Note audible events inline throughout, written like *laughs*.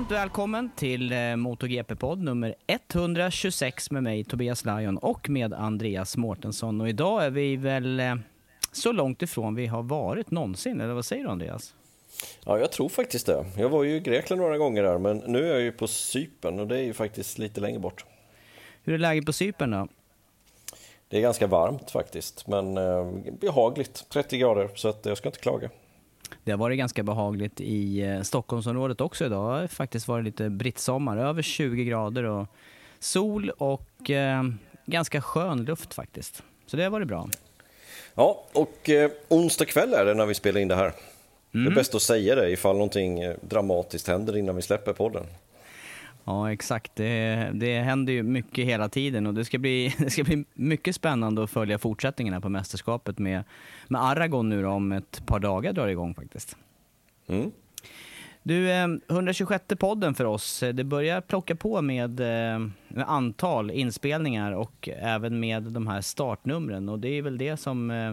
Varmt välkommen till eh, MotoGP-podd nummer 126 med mig Tobias Lajon och med Andreas Mårtensson. Och idag är vi väl eh, så långt ifrån vi har varit någonsin, eller vad säger du Andreas? Ja, jag tror faktiskt det. Jag var ju i Grekland några gånger där, men nu är jag ju på Cypern och det är ju faktiskt lite längre bort. Hur är läget på Cypern då? Det är ganska varmt faktiskt, men eh, behagligt. 30 grader, så att jag ska inte klaga. Det har varit ganska behagligt i eh, Stockholmsområdet också idag. Det har faktiskt varit lite brittsommar, över 20 grader och sol och eh, ganska skön luft faktiskt. Så det har varit bra. Ja, och eh, onsdag kväll är det när vi spelar in det här. Det är bäst att säga det ifall någonting eh, dramatiskt händer innan vi släpper podden. Ja, exakt. Det, det händer ju mycket hela tiden och det ska, bli, *laughs* det ska bli mycket spännande att följa fortsättningen här på mästerskapet med, med Aragon nu då, om ett par dagar drar det igång faktiskt. Mm. Du, eh, 126 podden för oss. Det börjar plocka på med, eh, med antal inspelningar och även med de här startnumren och det är väl det som, eh,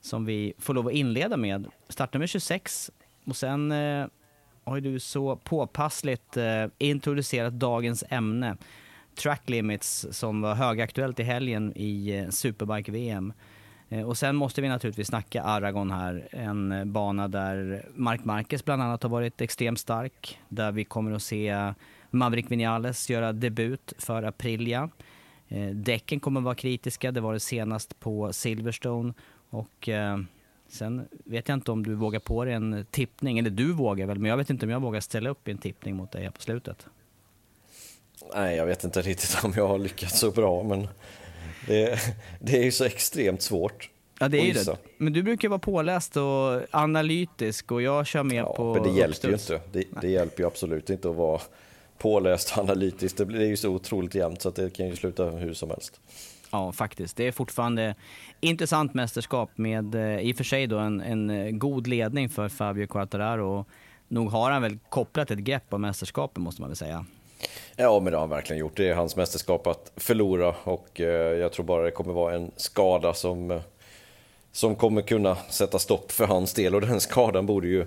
som vi får lov att inleda med. Startnummer 26 och sen eh, har ju du så påpassligt eh, introducerat dagens ämne. Track limits som var högaktuellt i helgen i eh, Superbike-VM. Eh, och sen måste vi naturligtvis snacka Aragon här, en eh, bana där Mark Marquez bland annat har varit extremt stark. Där vi kommer att se Maverick Vinales göra debut för Aprilia. Eh, däcken kommer att vara kritiska, det var det senast på Silverstone. Och eh, sen vet jag inte om du vågar på dig en tippning, eller du vågar väl, men jag vet inte om jag vågar ställa upp i en tippning mot dig här på slutet. Nej, jag vet inte riktigt om jag har lyckats så bra, men det, det är ju så extremt svårt. Ja, det är ju det. Men du brukar vara påläst och analytisk och jag kör mer Ja, på men det hjälper ju uppstuds. inte. Det, det hjälper ju absolut inte att vara påläst och analytisk. Det blir det är ju så otroligt jämnt så att det kan ju sluta hur som helst. Ja, faktiskt. Det är fortfarande intressant mästerskap med eh, i och för sig då en, en eh, god ledning för Fabio Quartararo. Och nog har han väl kopplat ett grepp om mästerskapet måste man väl säga. Ja, men det har han verkligen gjort. Det är hans mästerskap att förlora och eh, jag tror bara det kommer vara en skada som, som kommer kunna sätta stopp för hans del och den skadan borde ju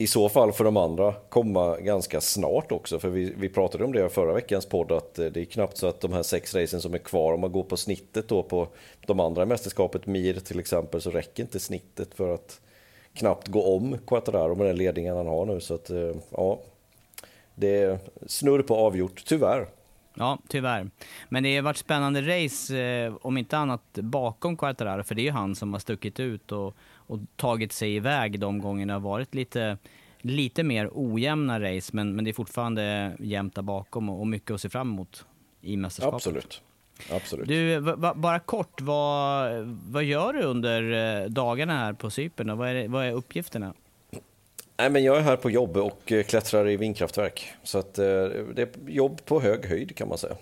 i så fall för de andra komma ganska snart också. För vi, vi pratade om det i förra veckans podd att eh, det är knappt så att de här sex racen som är kvar, om man går på snittet då på de andra i mästerskapet, Mir till exempel, så räcker inte snittet för att knappt gå om Quattararo med den ledningen han har nu. Så att eh, ja, det är snurr på avgjort, tyvärr. Ja, tyvärr. Men det har varit spännande race, eh, om inte annat bakom Quattararo, för det är ju han som har stuckit ut och, och tagit sig iväg de gångerna. Det har varit lite, lite mer ojämna race, men, men det är fortfarande jämnt där bakom och, och mycket att se fram emot i mästerskapet. Absolut. Absolut. Du, bara kort, vad, vad gör du under eh, dagarna här på Cypern? Vad är, vad är uppgifterna? Nej, men jag är här på jobb och eh, klättrar i vindkraftverk. Så att, eh, det är jobb på hög höjd kan man säga.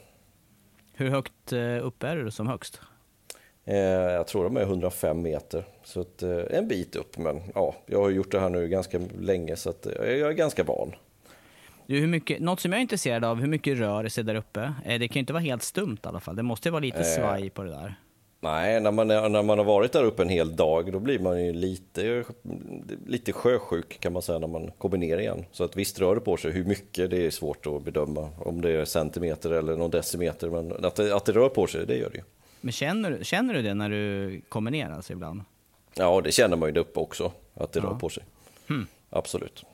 Hur högt upp är du som högst? Eh, jag tror de är 105 meter, så att, eh, en bit upp. Men ja, jag har gjort det här nu ganska länge så att, eh, jag är ganska van. Du, hur mycket, något som jag är intresserad av, hur mycket rör sig där uppe? Eh, det kan ju inte vara helt stumt i alla fall. Det måste ju vara lite svaj på det där. Nej, när man, är, när man har varit där uppe en hel dag då blir man ju lite, lite sjösjuk kan man säga när man kommer ner igen. Så att visst rör det på sig, hur mycket det är svårt att bedöma. Om det är centimeter eller någon decimeter, men att det, att det rör på sig, det gör det ju. Men känner, känner du det när du kommer ner alltså ibland? Ja, det känner man ju där uppe också, att det ja. rör på sig. Hmm. Absolut.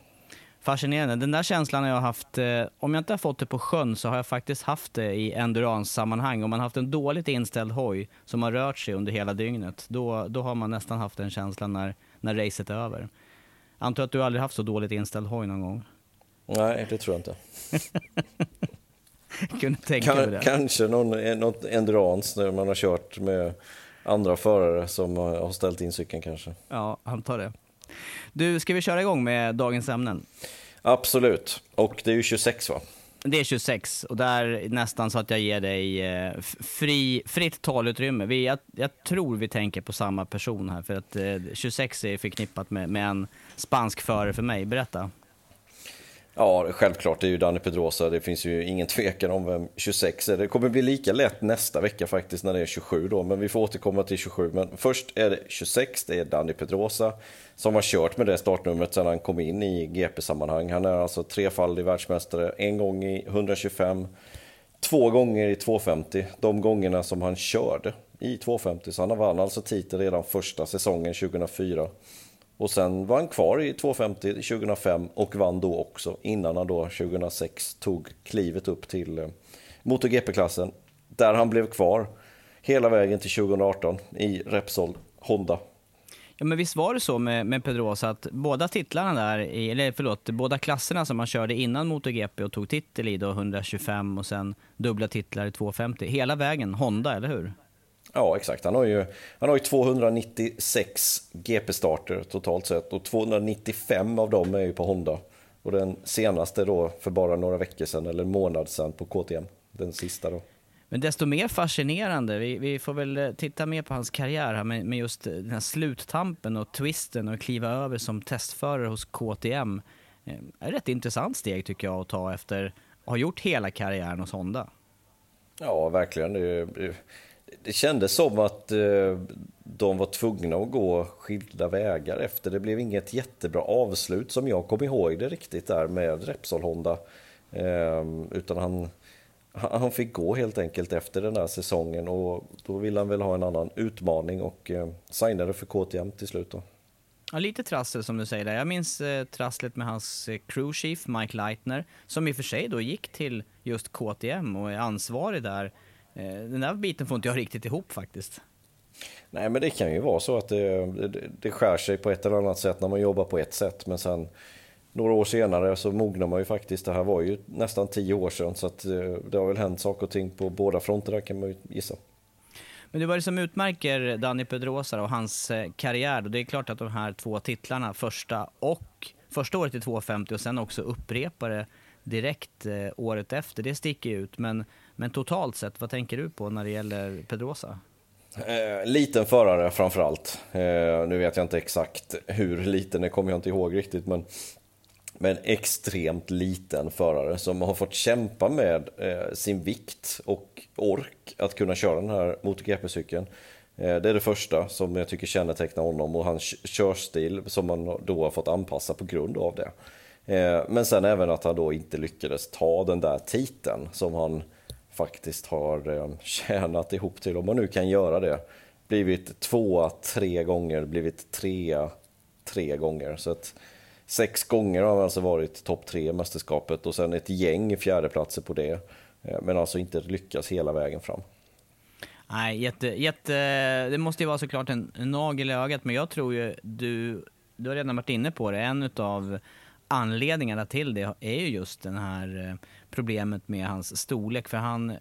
Fascinerande. Den där känslan har jag haft, eh, om jag inte har fått det på sjön så har jag faktiskt haft det i endurance-sammanhang. Om man har haft en dåligt inställd hoj som har rört sig under hela dygnet, då, då har man nästan haft den känslan när, när racet är över. Antar att du aldrig haft så dåligt inställd hoj någon gång? Nej, det tror jag inte. *laughs* *laughs* Kunde tänka mig det. Kanske någon, något endurance när man har kört med andra förare som har ställt in cykeln kanske. Ja, antar det. Du, ska vi köra igång med dagens ämnen? Absolut. Och det är ju 26 va? Det är 26 och där nästan så att jag ger dig eh, fri, fritt talutrymme. Vi, jag, jag, tror vi tänker på samma person här för att 26 eh, är förknippat med, med en spansk förare för mig. Berätta. Ja, självklart, det är ju Danny Pedrosa. Det finns ju ingen tvekan om vem 26 är. Det kommer bli lika lätt nästa vecka faktiskt när det är 27 då, men vi får återkomma till 27. Men först är det 26, det är Danny Pedrosa som har kört med det startnumret sedan han kom in i GP-sammanhang. Han är alltså trefaldig världsmästare, en gång i 125, två gånger i 250, de gångerna som han körde i 250. Så han vann alltså titeln redan första säsongen 2004. Och sen var han kvar i 250 2005 och vann då också innan han då 2006 tog klivet upp till eh, MotoGP-klassen. Där han blev kvar hela vägen till 2018 i Repsol Honda. Ja, men visst var det så med, med Pedrosa att båda titlarna där, i, eller förlåt, båda klasserna som han körde innan MotoGP och tog titel i då 125 och sen dubbla titlar i 250, hela vägen Honda, eller hur? Ja, exakt. Han har ju, han har ju 296 GP-starter totalt sett och 295 av dem är ju på Honda. Och den senaste då för bara några veckor sedan, eller en månad sedan, på KTM. Den sista då. Men desto mer fascinerande, vi, vi får väl eh, titta mer på hans karriär här med, med just den här sluttampen och twisten och kliva över som testförare hos KTM. Det eh, är ett rätt intressant steg tycker jag att ta efter att ha gjort hela karriären hos Honda. Ja, verkligen. Det, det, det kändes som att eh, de var tvungna att gå skilda vägar efter. Det blev inget jättebra avslut som jag kom ihåg det riktigt där med Repsol Honda. Eh, utan han, han fick gå helt enkelt efter den där säsongen och då ville han väl ha en annan utmaning och eh, signade för KTM till slut. Då. Ja, lite trassel som du säger där. Jag minns eh, trasslet med hans eh, crew chief Mike Leitner som i och för sig då gick till just KTM och är ansvarig där Eh, den där biten får inte jag riktigt ihop faktiskt. Nej, men det kan ju vara så att det, det, det skär sig på ett eller annat sätt när man jobbar på ett sätt, men sen några år senare så mognar man ju faktiskt. Det här var ju nästan tio år sedan, så att eh, det har väl hänt saker och ting på båda fronterna kan man ju gissa. Men det var det som utmärker Dani Pedrosa och hans eh, karriär. Det är klart att de här två titlarna, första och första året i 250 och sen också upprepare direkt året efter, det sticker ut. Men men totalt sett, vad tänker du på när det gäller Pedrosa? Eh, liten förare framför allt. Eh, nu vet jag inte exakt hur liten, det kommer jag inte ihåg riktigt. Men, men extremt liten förare som har fått kämpa med eh, sin vikt och ork att kunna köra den här MotoGP-cykeln. Eh, det är det första som jag tycker kännetecknar honom och hans körstil som man då har fått anpassa på grund av det. Eh, men sen även att han då inte lyckades ta den där titeln som han faktiskt har eh, tjänat ihop till, om man nu kan göra det. Blivit tvåa tre gånger, blivit trea tre gånger. Så att sex gånger har han alltså varit topp tre i mästerskapet och sen ett gäng fjärdeplatser på det. Eh, men alltså inte lyckats hela vägen fram. Nej, jätte, jätte, det måste ju vara såklart en, nagel i ögat, men jag tror ju du, du har redan varit inne på det, en utav anledningarna till det är ju just den här eh, problemet med hans storlek. För han,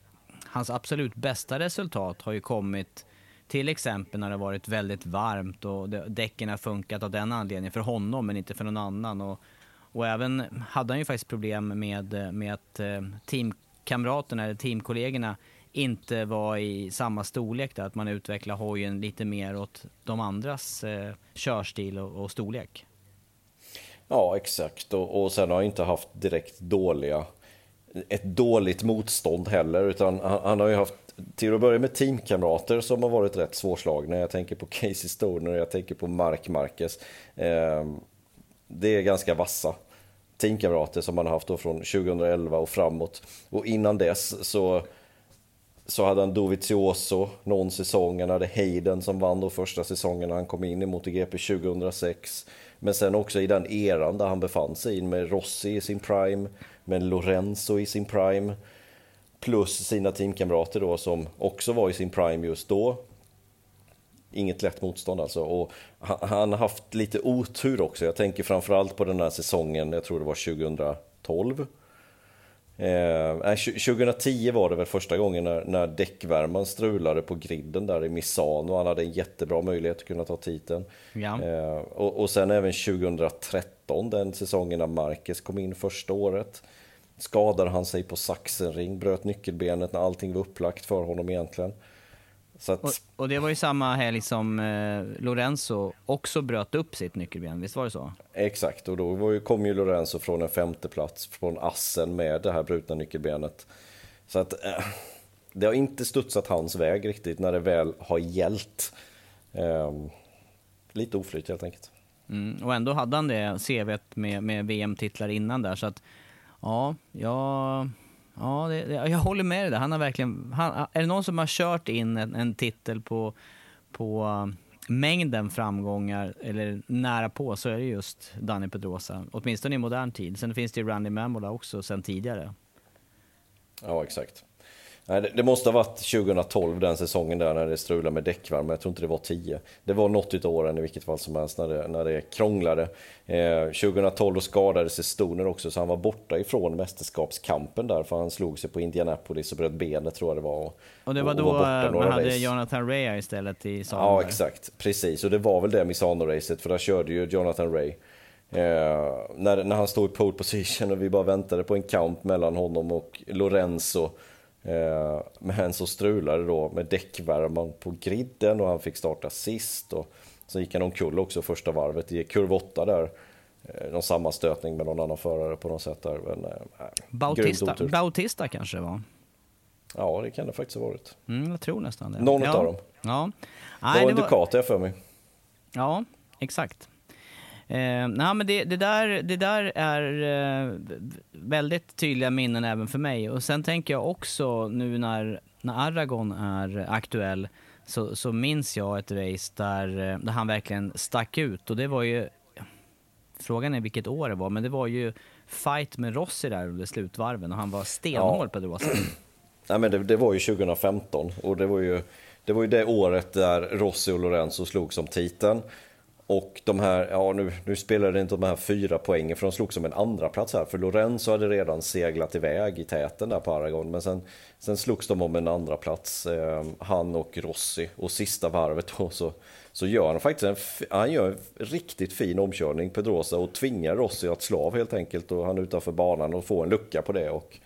hans absolut bästa resultat har ju kommit till exempel när det varit väldigt varmt och däcken har funkat av den anledningen för honom men inte för någon annan. Och, och även hade han ju faktiskt problem med, eh, med att eh, teamkamraterna eller teamkollegorna inte var i samma storlek där, att man utvecklar hojen lite mer åt de andras eh, körstil och, och storlek. Ja, exakt. Och, och sen har han inte haft direkt dåliga, ett dåligt motstånd heller, utan han, han har ju haft till att börja med teamkamrater som har varit rätt svårslagna. Jag tänker på *laughs* Casey Stoner, jag tänker på Mark Marquez. Eh, det är ganska vassa teamkamrater som han har haft då från 2011 och framåt. Och innan dess så, så hade han Dovizioso någon säsong, han hade Hayden som vann då första säsongen när han kom in i MotoGP 2006. Men sen också i den eran där han befann sig med Rossi i sin prime, med Lorenzo i sin prime, plus sina teamkamrater då som också var i sin prime just då. Inget lätt motstånd alltså. Och han har haft lite otur också. Jag tänker framförallt på den här säsongen, jag tror det var 2012. Eh, 2010 var det väl första gången när, när däckvärman strulade på griden där i Misano. Han hade en jättebra möjlighet att kunna ta titeln. Ja. Eh, och, och sen även 2013, den säsongen när Marquez kom in första året. Skadade han sig på Sachsenring, bröt nyckelbenet när allting var upplagt för honom egentligen. Att... Och, och, det var ju samma helg som eh, Lorenzo också bröt upp sitt nyckelben, visst var det så? Exakt, och då ju, kom ju Lorenzo från en femte plats från assen med det här brutna nyckelbenet. Så att eh, det har inte studsat hans väg riktigt när det väl har gällt. Eh, lite oflyt helt enkelt. Mm, och ändå hade han det CVt med, med VM-titlar innan där, så att ja, jag Ja, det, det, jag håller med dig där. Han har verkligen, han, är det någon som har kört in en, en titel på, på eh, mängden framgångar, eller nära på, så är det just Danny Pedrosa. Åtminstone i modern tid. Sen finns det ju Randy Mamola också sen tidigare. Ja, exakt. Nej, det, måste ha varit 2012, den säsongen där när det strulade med däckvärme. Jag tror inte det var 10. Det var något utav åren i vilket fall som helst när det, när det krånglade. Eh, 2012 skadade sig Stoner också så han var borta ifrån mästerskapskampen där för han slog sig på Indianapolis och bröt benet tror jag det var. Och, och det var då var man hade race. Jonathan Ray istället i Misano? Ja exakt, precis. Och det var väl det Misano-racet för där körde ju Jonathan Ray. Eh, när, när han stod i pole position och vi bara väntade på en kamp mellan honom och Lorenzo Eh, men så strulade det då med däckvärman på griden och han fick starta sist. Och sen gick han omkull också första varvet i kurva 8 där. Eh, någon sammanstötning med någon annan förare på något sätt där. Men, eh, Bautista, Bautista kanske det var? Ja, det kan det faktiskt ha varit. Mm, jag tror nästan det. Någon ja. av dem. Ja. det var en Ducati för mig. Ja, exakt. Eh, nej, men det, det, där, det där är eh, väldigt tydliga minnen även för mig. Och sen tänker jag också nu när, när Aragon är aktuell så, så minns jag ett race där, eh, där han verkligen stack ut. Och det var ju, frågan är vilket år det var, men det var ju fight med Rossi där under slutvarven och han var stenhård ja. Pedrosa. *clears throat* Nej, men det, det, var ju 2015 och det var ju, det var ju det året där Rossi och Lorenzo slog som titeln. Och de här, ja nu, nu spelade inte de här fyra poängen för de slog som en andra plats här. För Lorenzo hade redan seglat iväg i täten där på Aragon. Men sen, sen slogs de om en andra plats eh, han och Rossi. Och sista varvet då så, så gör han faktiskt en, han gör en riktigt fin omkörning, Pedrosa, och tvingar Rossi att slå av helt enkelt. Och han är utanför banan och får en lucka på det. Och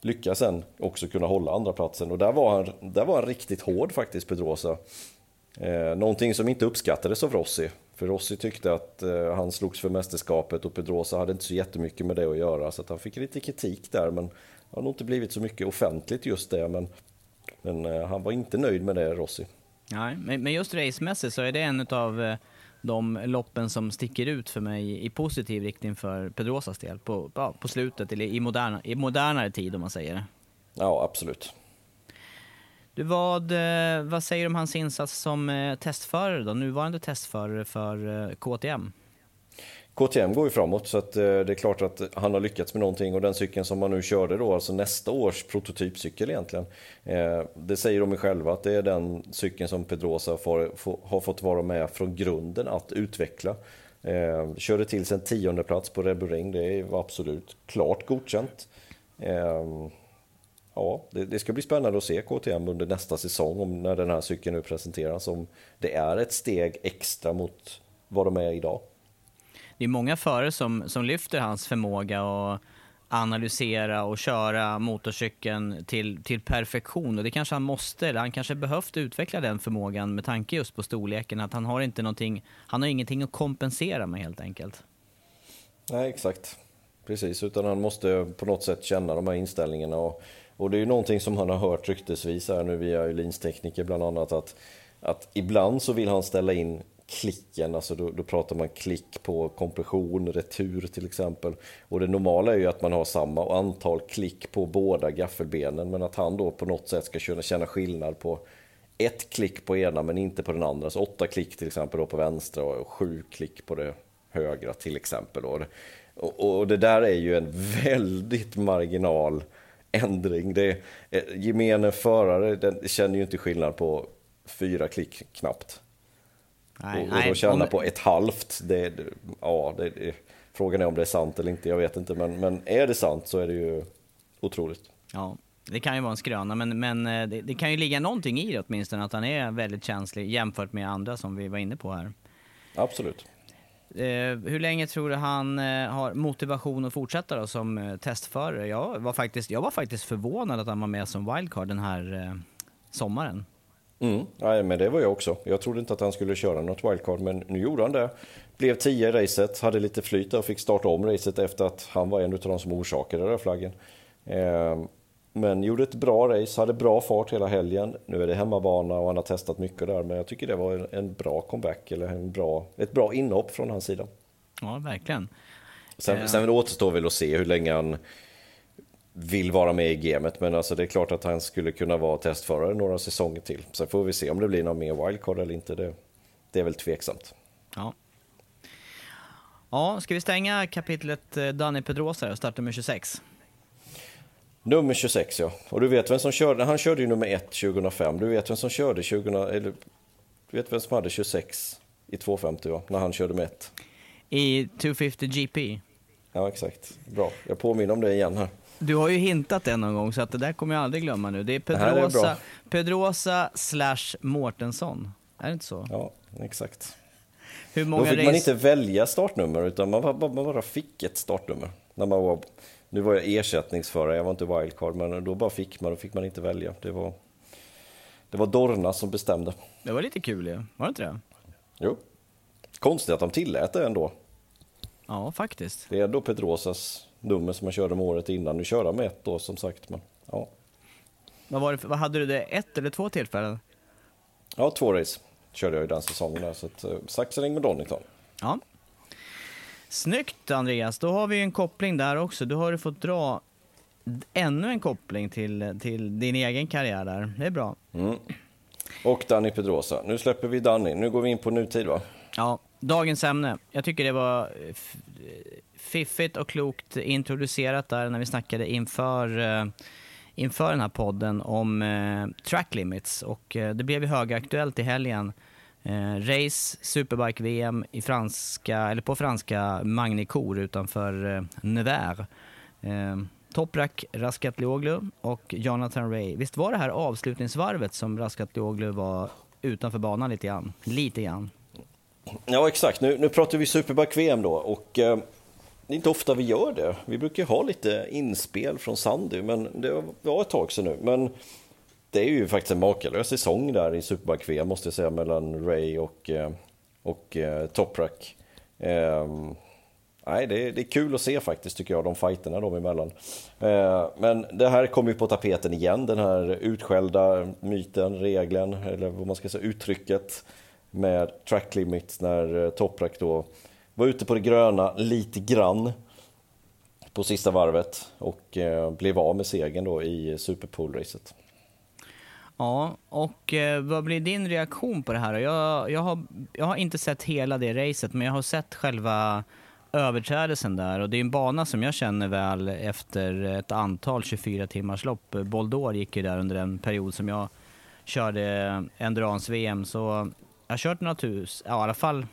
lyckas sen också kunna hålla andra platsen. Och där var han, där var han riktigt hård faktiskt, Pedrosa. Eh, någonting som inte uppskattades av Rossi. För Rossi tyckte att eh, han slogs för mästerskapet och Pedrosa hade inte så jättemycket med det att göra. Så att han fick lite kritik där. Men det har nog inte blivit så mycket offentligt just det. Men, men eh, han var inte nöjd med det, Rossi. Nej, men just racemässigt så är det en av eh, de loppen som sticker ut för mig i positiv riktning för Pedrosas del. På, på slutet, eller i, moderna, i modernare tid om man säger det. Ja, absolut. Du, vad, eh, vad säger du om hans insats som eh, testförare då? Nuvarande testförare för eh, KTM? KTM går ju framåt så att det är klart att han har lyckats med någonting och den cykeln som man nu körde då, alltså nästa års prototypcykel egentligen. Det säger de själva att det är den cykeln som Pedrosa får, får, har fått vara med från grunden att utveckla. Körde till sig en tionde plats på Red Bull Ring, det var absolut klart godkänt ja, det, det, ska bli spännande att se KTM under nästa säsong, om, när den här cykeln nu presenteras, om det är ett steg extra mot vad de är idag. Det är många förare som, som lyfter hans förmåga och analysera och köra motorcykeln till, till perfektion. Och det kanske han måste, han kanske behövt utveckla den förmågan med tanke just på storleken. Att han har inte någonting, han har ingenting att kompensera med helt enkelt. Nej, exakt. Precis, utan han måste på något sätt känna de här inställningarna. Och, och det är ju någonting som han har hört ryktesvis här nu via linstekniker bland annat. Att, att ibland så vill han ställa in klicken, alltså då, då, pratar man klick på kompression, retur till exempel. Och det normala är ju att man har samma antal klick på båda gaffelbenen, men att han då på något sätt ska kunna känna skillnad på ett klick på ena men inte på den andra. Så åtta klick till exempel då på vänstra och sju klick på det högra till exempel. Då. Och, och det där är ju en väldigt marginal ändring. Det, gemene förare den känner ju inte skillnad på fyra klick knappt. Nej, och, och då känna om... på ett halvt, det, ja, det, det, frågan är om det är sant eller inte, jag vet inte. Men, men är det sant så är det ju otroligt. Ja, det kan ju vara en skröna, men, men eh, det, det, kan ju ligga någonting i det åtminstone, att han är väldigt känslig jämfört med andra som vi var inne på här. Absolut. Eh, hur länge tror du han eh, har motivation att fortsätta då som eh, testförare? Jag var, faktiskt, jag var faktiskt förvånad att han var med som wildcard den här eh, sommaren. Mm, nej, men det var jag också. Jag trodde inte att han skulle köra något wildcard, men nu gjorde han det. Blev 10 i racet, hade lite flyt och fick starta om racet efter att han var en av de som orsakade den flaggen. Eh, men gjorde ett bra race, hade bra fart hela helgen. Nu är det hemmabana och han har testat mycket där, men jag tycker det var en, en bra comeback, eller en bra, ett bra inhopp från hans sida. Ja, verkligen. Sen, eh. sen återstår väl att se hur länge han vill vara med i gamet, men alltså det är klart att han skulle kunna vara testförare några säsonger till. Sen får vi se om det blir någon mer wildcard eller inte. Det, det är väl tveksamt. Ja. Ja, ska vi stänga kapitlet eh, Danny Pedrosa och starta med 26? Nummer 26 ja. Och du vet vem som körde, han körde ju nummer 1 2005. Du vet vem som körde 2000, eller du vet vem som hade 26 i 250 va? När han körde med 1. I 250 GP? Ja exakt. Bra. Jag påminner om det igen här. Du har ju hintat det någon gång så att det där kommer jag aldrig glömma nu. Det är Pedrosa, det är Pedrosa slash Mårtensson. Är det inte så? Ja, exakt. Hur många Då fick race... man inte välja startnummer utan man, bara, man bara fick ett startnummer. När man var, nu var jag ersättningsförare, jag var inte wildcard, men då bara fick man, då fick man inte välja. Det var, det var Dorna som bestämde. Det var lite kul ju, var det inte det? Jo. Konstigt att de tillät det ändå. Ja, faktiskt. Det är ändå Pedrosas nummer som han körde med året innan. Nu kör han med ett då som sagt. Men, ja. vad, var det vad hade du det, ett eller två tillfällen? Ja, två race körde jag i den säsongen där. Så att, uh, Saxering med Donington. Ja. Snyggt Andreas, då har vi en koppling där också. Du har fått dra ännu en koppling till, till din egen karriär där. Det är bra. Mm. Och Danny Pedrosa. Nu släpper vi Danny. Nu går vi in på nutid va? Ja, dagens ämne. Jag tycker det var fiffigt och klokt introducerat där när vi snackade inför, uh, inför den här podden om uh, track limits. Och uh, det blev ju högaktuellt i helgen. Eh, race, Superbike-VM i franska, eller på franska Magnicour utanför eh, Nevers. Eh, Toprak Raskatlioglu och Jonathan Ray. Visst var det här avslutningsvarvet som Raskatlioglu var utanför banan lite grann? Lite grann. Ja exakt, nu, nu pratar vi Superbike-VM då och eh, det är inte ofta vi gör det. Vi brukar ha lite inspel från Sandy, men det var ett tag sedan nu. Men det är ju faktiskt en makalös säsong där i Superbike VM måste jag säga mellan Ray och, eh, och eh, Toprak. Eh, nej, det är, det är kul att se faktiskt tycker jag, de fighterna de emellan. Eh, men det här kommer ju på tapeten igen, den här utskällda myten, regeln, eller vad man ska säga, uttrycket med track limit när eh, Toprak då var ute på det gröna lite grann på sista varvet och eh, blev av med segern då i Superpool-racet. Ja, och eh, vad blir din reaktion på det här? Jag, jag, har, jag har inte sett hela det racet, men jag har sett själva överträdelsen där och det är en bana som jag känner väl efter ett antal 24 timmars lopp. Boldor gick ju där under en period som jag körde Endurance-VM, så jag har kört några tusen, ja, i alla fall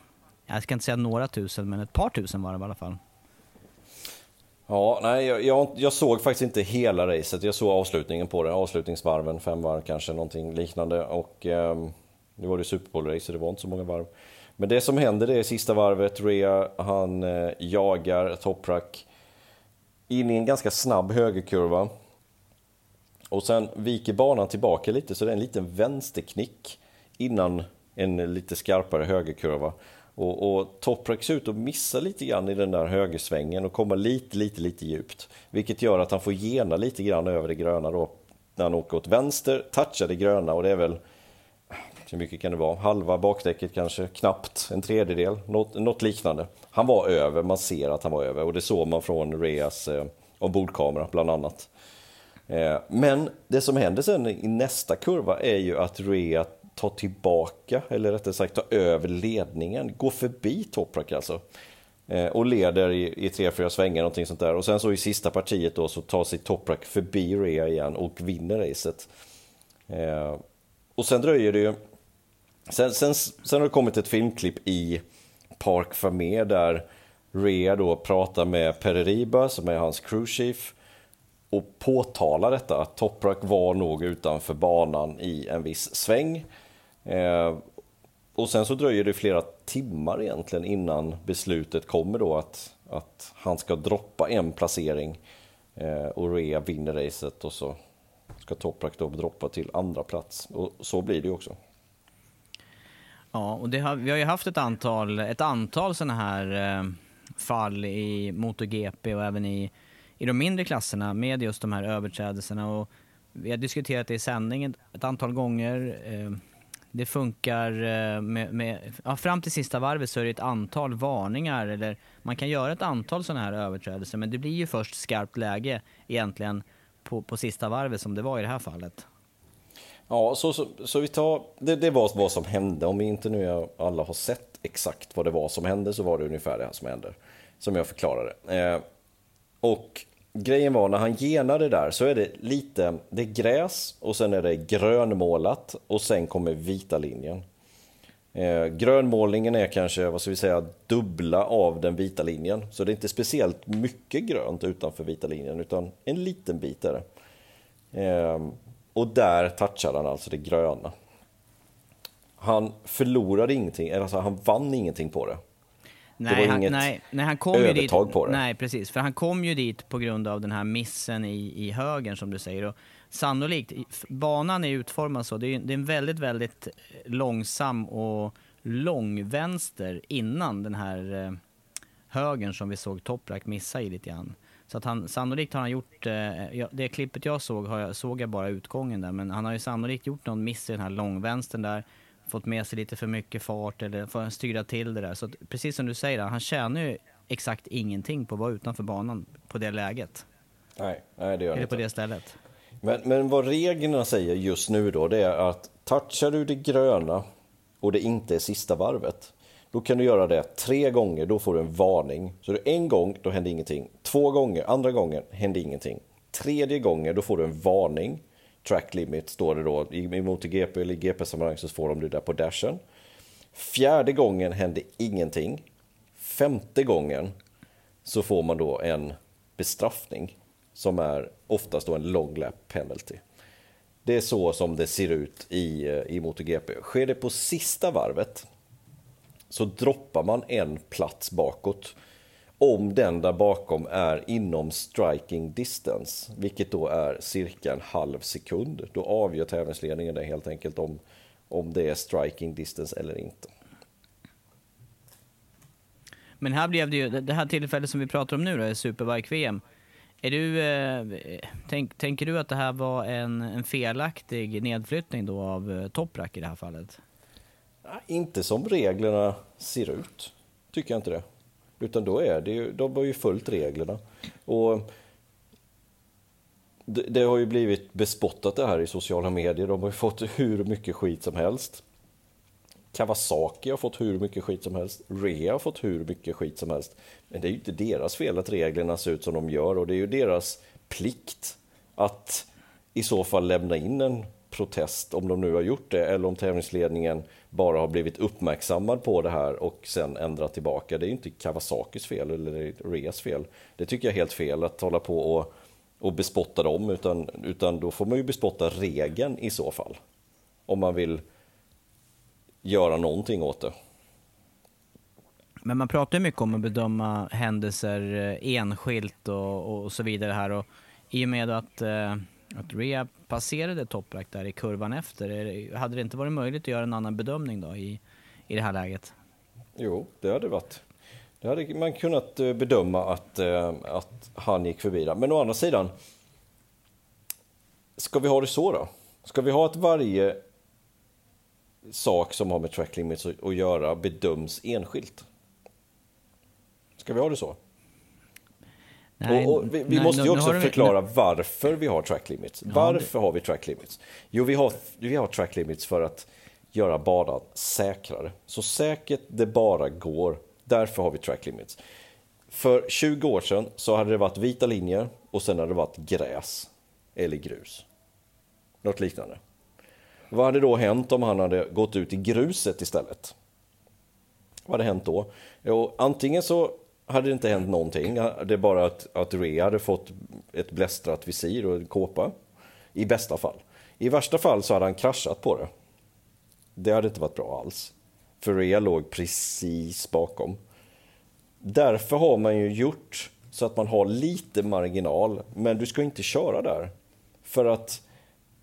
jag ska inte säga några tusen, men ett par tusen var det i alla fall. Ja, nej, jag, jag, jag, såg faktiskt inte hela racet. Jag såg avslutningen på det, avslutningsvarven, fem varv kanske, någonting liknande. Och eh, nu var det Super Bowl-race, så det var inte så många varv. Men det som händer det är sista varvet, Rea, han eh, jagar Toprak in i en ganska snabb högerkurva. Och sen viker banan tillbaka lite så det är en liten vänsterknick innan en lite skarpare högerkurva. Och, och Toprak ser ut att missa lite grann i den där högersvängen och komma lite, lite, lite djupt. Vilket gör att han får gena lite grann över det gröna då. När han åker åt vänster, touchar det gröna och det är väl hur mycket kan det vara? Halva bakdäcket kanske, knappt en tredjedel, något, något, liknande. Han var över, man ser att han var över och det såg man från Reas eh, ombordkamera bland annat. Eh, men det som händer sen i nästa kurva är ju att Rea ta tillbaka, eller rättare sagt ta över ledningen, gå förbi Toprak alltså. Eh, och leder i, i tre, fyra svängar, någonting sånt där. Och sen så i sista partiet då så tar sig Toprak förbi Rea igen och vinner racet. Eh, och sen dröjer det ju... Sen, sen, sen har det kommit ett filmklipp i Park Famer där Rea då pratar med Pereriba som är hans crewchief och påtalar detta att Toprak var nog utanför banan i en viss sväng. Eh, och sen så dröjer det flera timmar egentligen innan beslutet kommer då att, att han ska droppa en placering eh, och Rea vinner racet och så ska Toprak då droppa till andra plats. Och så blir det ju också. Ja, och har, vi har ju haft ett antal, ett antal sådana här eh, fall i MotoGP och även i, i de mindre klasserna med just de här överträdelserna. Och vi har diskuterat det i sändningen ett antal gånger. Eh, det funkar eh, med, med ja, fram till sista varvet så är det ett antal varningar eller man kan göra ett antal sådana här överträdelser men det blir ju först skarpt läge egentligen på, på sista varvet som det var i det här fallet. Ja, så, så, så vi tar, det, det var vad som hände. Om vi inte nu alla har sett exakt vad det var som hände så var det ungefär det här som hände. Som jag förklarade. Eh, och grejen var när han genade där så är det lite, det är gräs och sen är det grönmålat och sen kommer vita linjen. Eh, grönmålningen är kanske, vad ska vi säga, dubbla av den vita linjen. Så det är inte speciellt mycket grönt utanför vita linjen utan en liten bit är det. Eh, och där touchar han alltså det gröna. Han förlorade ingenting, alltså han vann ingenting på det. Nej, det var han, inget nej, nej, han kom övertag ju dit, på det. Nej, precis. För han kom ju dit på grund av den här missen i, i högen som du säger. Och sannolikt, banan är utformad så. Det är, det är en väldigt, väldigt långsam och lång vänster innan den här eh, högen som vi såg Toprak missa i lite grann. Så att han, sannolikt har han gjort, eh, det klippet jag såg har jag, såg jag bara utgången där, men han har ju sannolikt gjort någon miss i den här långvänstern där, fått med sig lite för mycket fart eller får styra till det där. Så att, precis som du säger, han tjänar ju exakt ingenting på att vara utanför banan på det läget. Nej, nej det gör Eller inte. på det stället. Men, men vad reglerna säger just nu då, det är att touchar du det gröna och det inte är sista varvet, då kan du göra det tre gånger, då får du en varning. Så en gång, då händer ingenting. Två gånger, andra gången, händer ingenting. Tredje gången, då får du en varning. Track limit står det då. I MotoGP eller i GP-sammanhang så får de det där på dashen. Fjärde gången hände ingenting. Femte gången så får man då en bestraffning som är oftast då en long lap penalty. Det är så som det ser ut i, eh, i MotoGP. Sker det på sista varvet så droppar man en plats bakåt om den där bakom är inom striking distance, vilket då är cirka en halv sekund. Då avgör tävlingsledningen det helt enkelt om, om det är striking distance eller inte. Men här blev det ju, det här tillfället som vi pratar om nu då, Superbike-VM. Är du, eh, tänk, tänker du att det här var en, en felaktig nedflyttning då av eh, Toprak i det här fallet? Inte som reglerna ser ut, tycker jag inte det. Utan då är det ju, de har ju följt reglerna. Och det, det, har ju blivit bespottat det här i sociala medier. De har ju fått hur mycket skit som helst. Kawasaki har fått hur mycket skit som helst. Rea har fått hur mycket skit som helst. Men det är ju inte deras fel att reglerna ser ut som de gör och det är ju deras plikt att i så fall lämna in en protest om de nu har gjort det eller om tävlingsledningen bara har blivit uppmärksammad på det här och sen ändrat tillbaka. Det är ju inte Kawasakis fel eller Reas fel. Det tycker jag är helt fel att hålla på och, och bespotta dem utan, utan då får man ju bespotta regeln i så fall. Om man vill göra någonting åt det. Men man pratar ju mycket om att bedöma händelser eh, enskilt och, och så vidare här. Och I och med att, eh, att Rea passerade Toprak där i kurvan efter, hade det inte varit möjligt att göra en annan bedömning då i, i det här läget? Jo, det hade varit. Det hade man kunnat eh, bedöma att, eh, att han gick förbi där. Men å andra sidan, ska vi ha det så då? Ska vi ha att varje sak som har med track limits att göra bedöms enskilt? Ska vi ha det så? Nej, och, och vi vi nej, måste ju också förklara varför vi har track limits. Varför har vi track limits? Jo, vi har, vi har track limits för att göra banan säkrare. Så säkert det bara går. Därför har vi track limits. För 20 år sedan så hade det varit vita linjer och sen hade det varit gräs eller grus. Något liknande. Vad hade då hänt om han hade gått ut i gruset istället? Vad hade hänt då? Jo, antingen så hade det inte hänt någonting. Det är bara att, att Rea hade fått ett blästrat visir och en kåpa. I bästa fall. I värsta fall så hade han kraschat på det. Det hade inte varit bra alls. För Rea låg precis bakom. Därför har man ju gjort så att man har lite marginal. Men du ska inte köra där. För att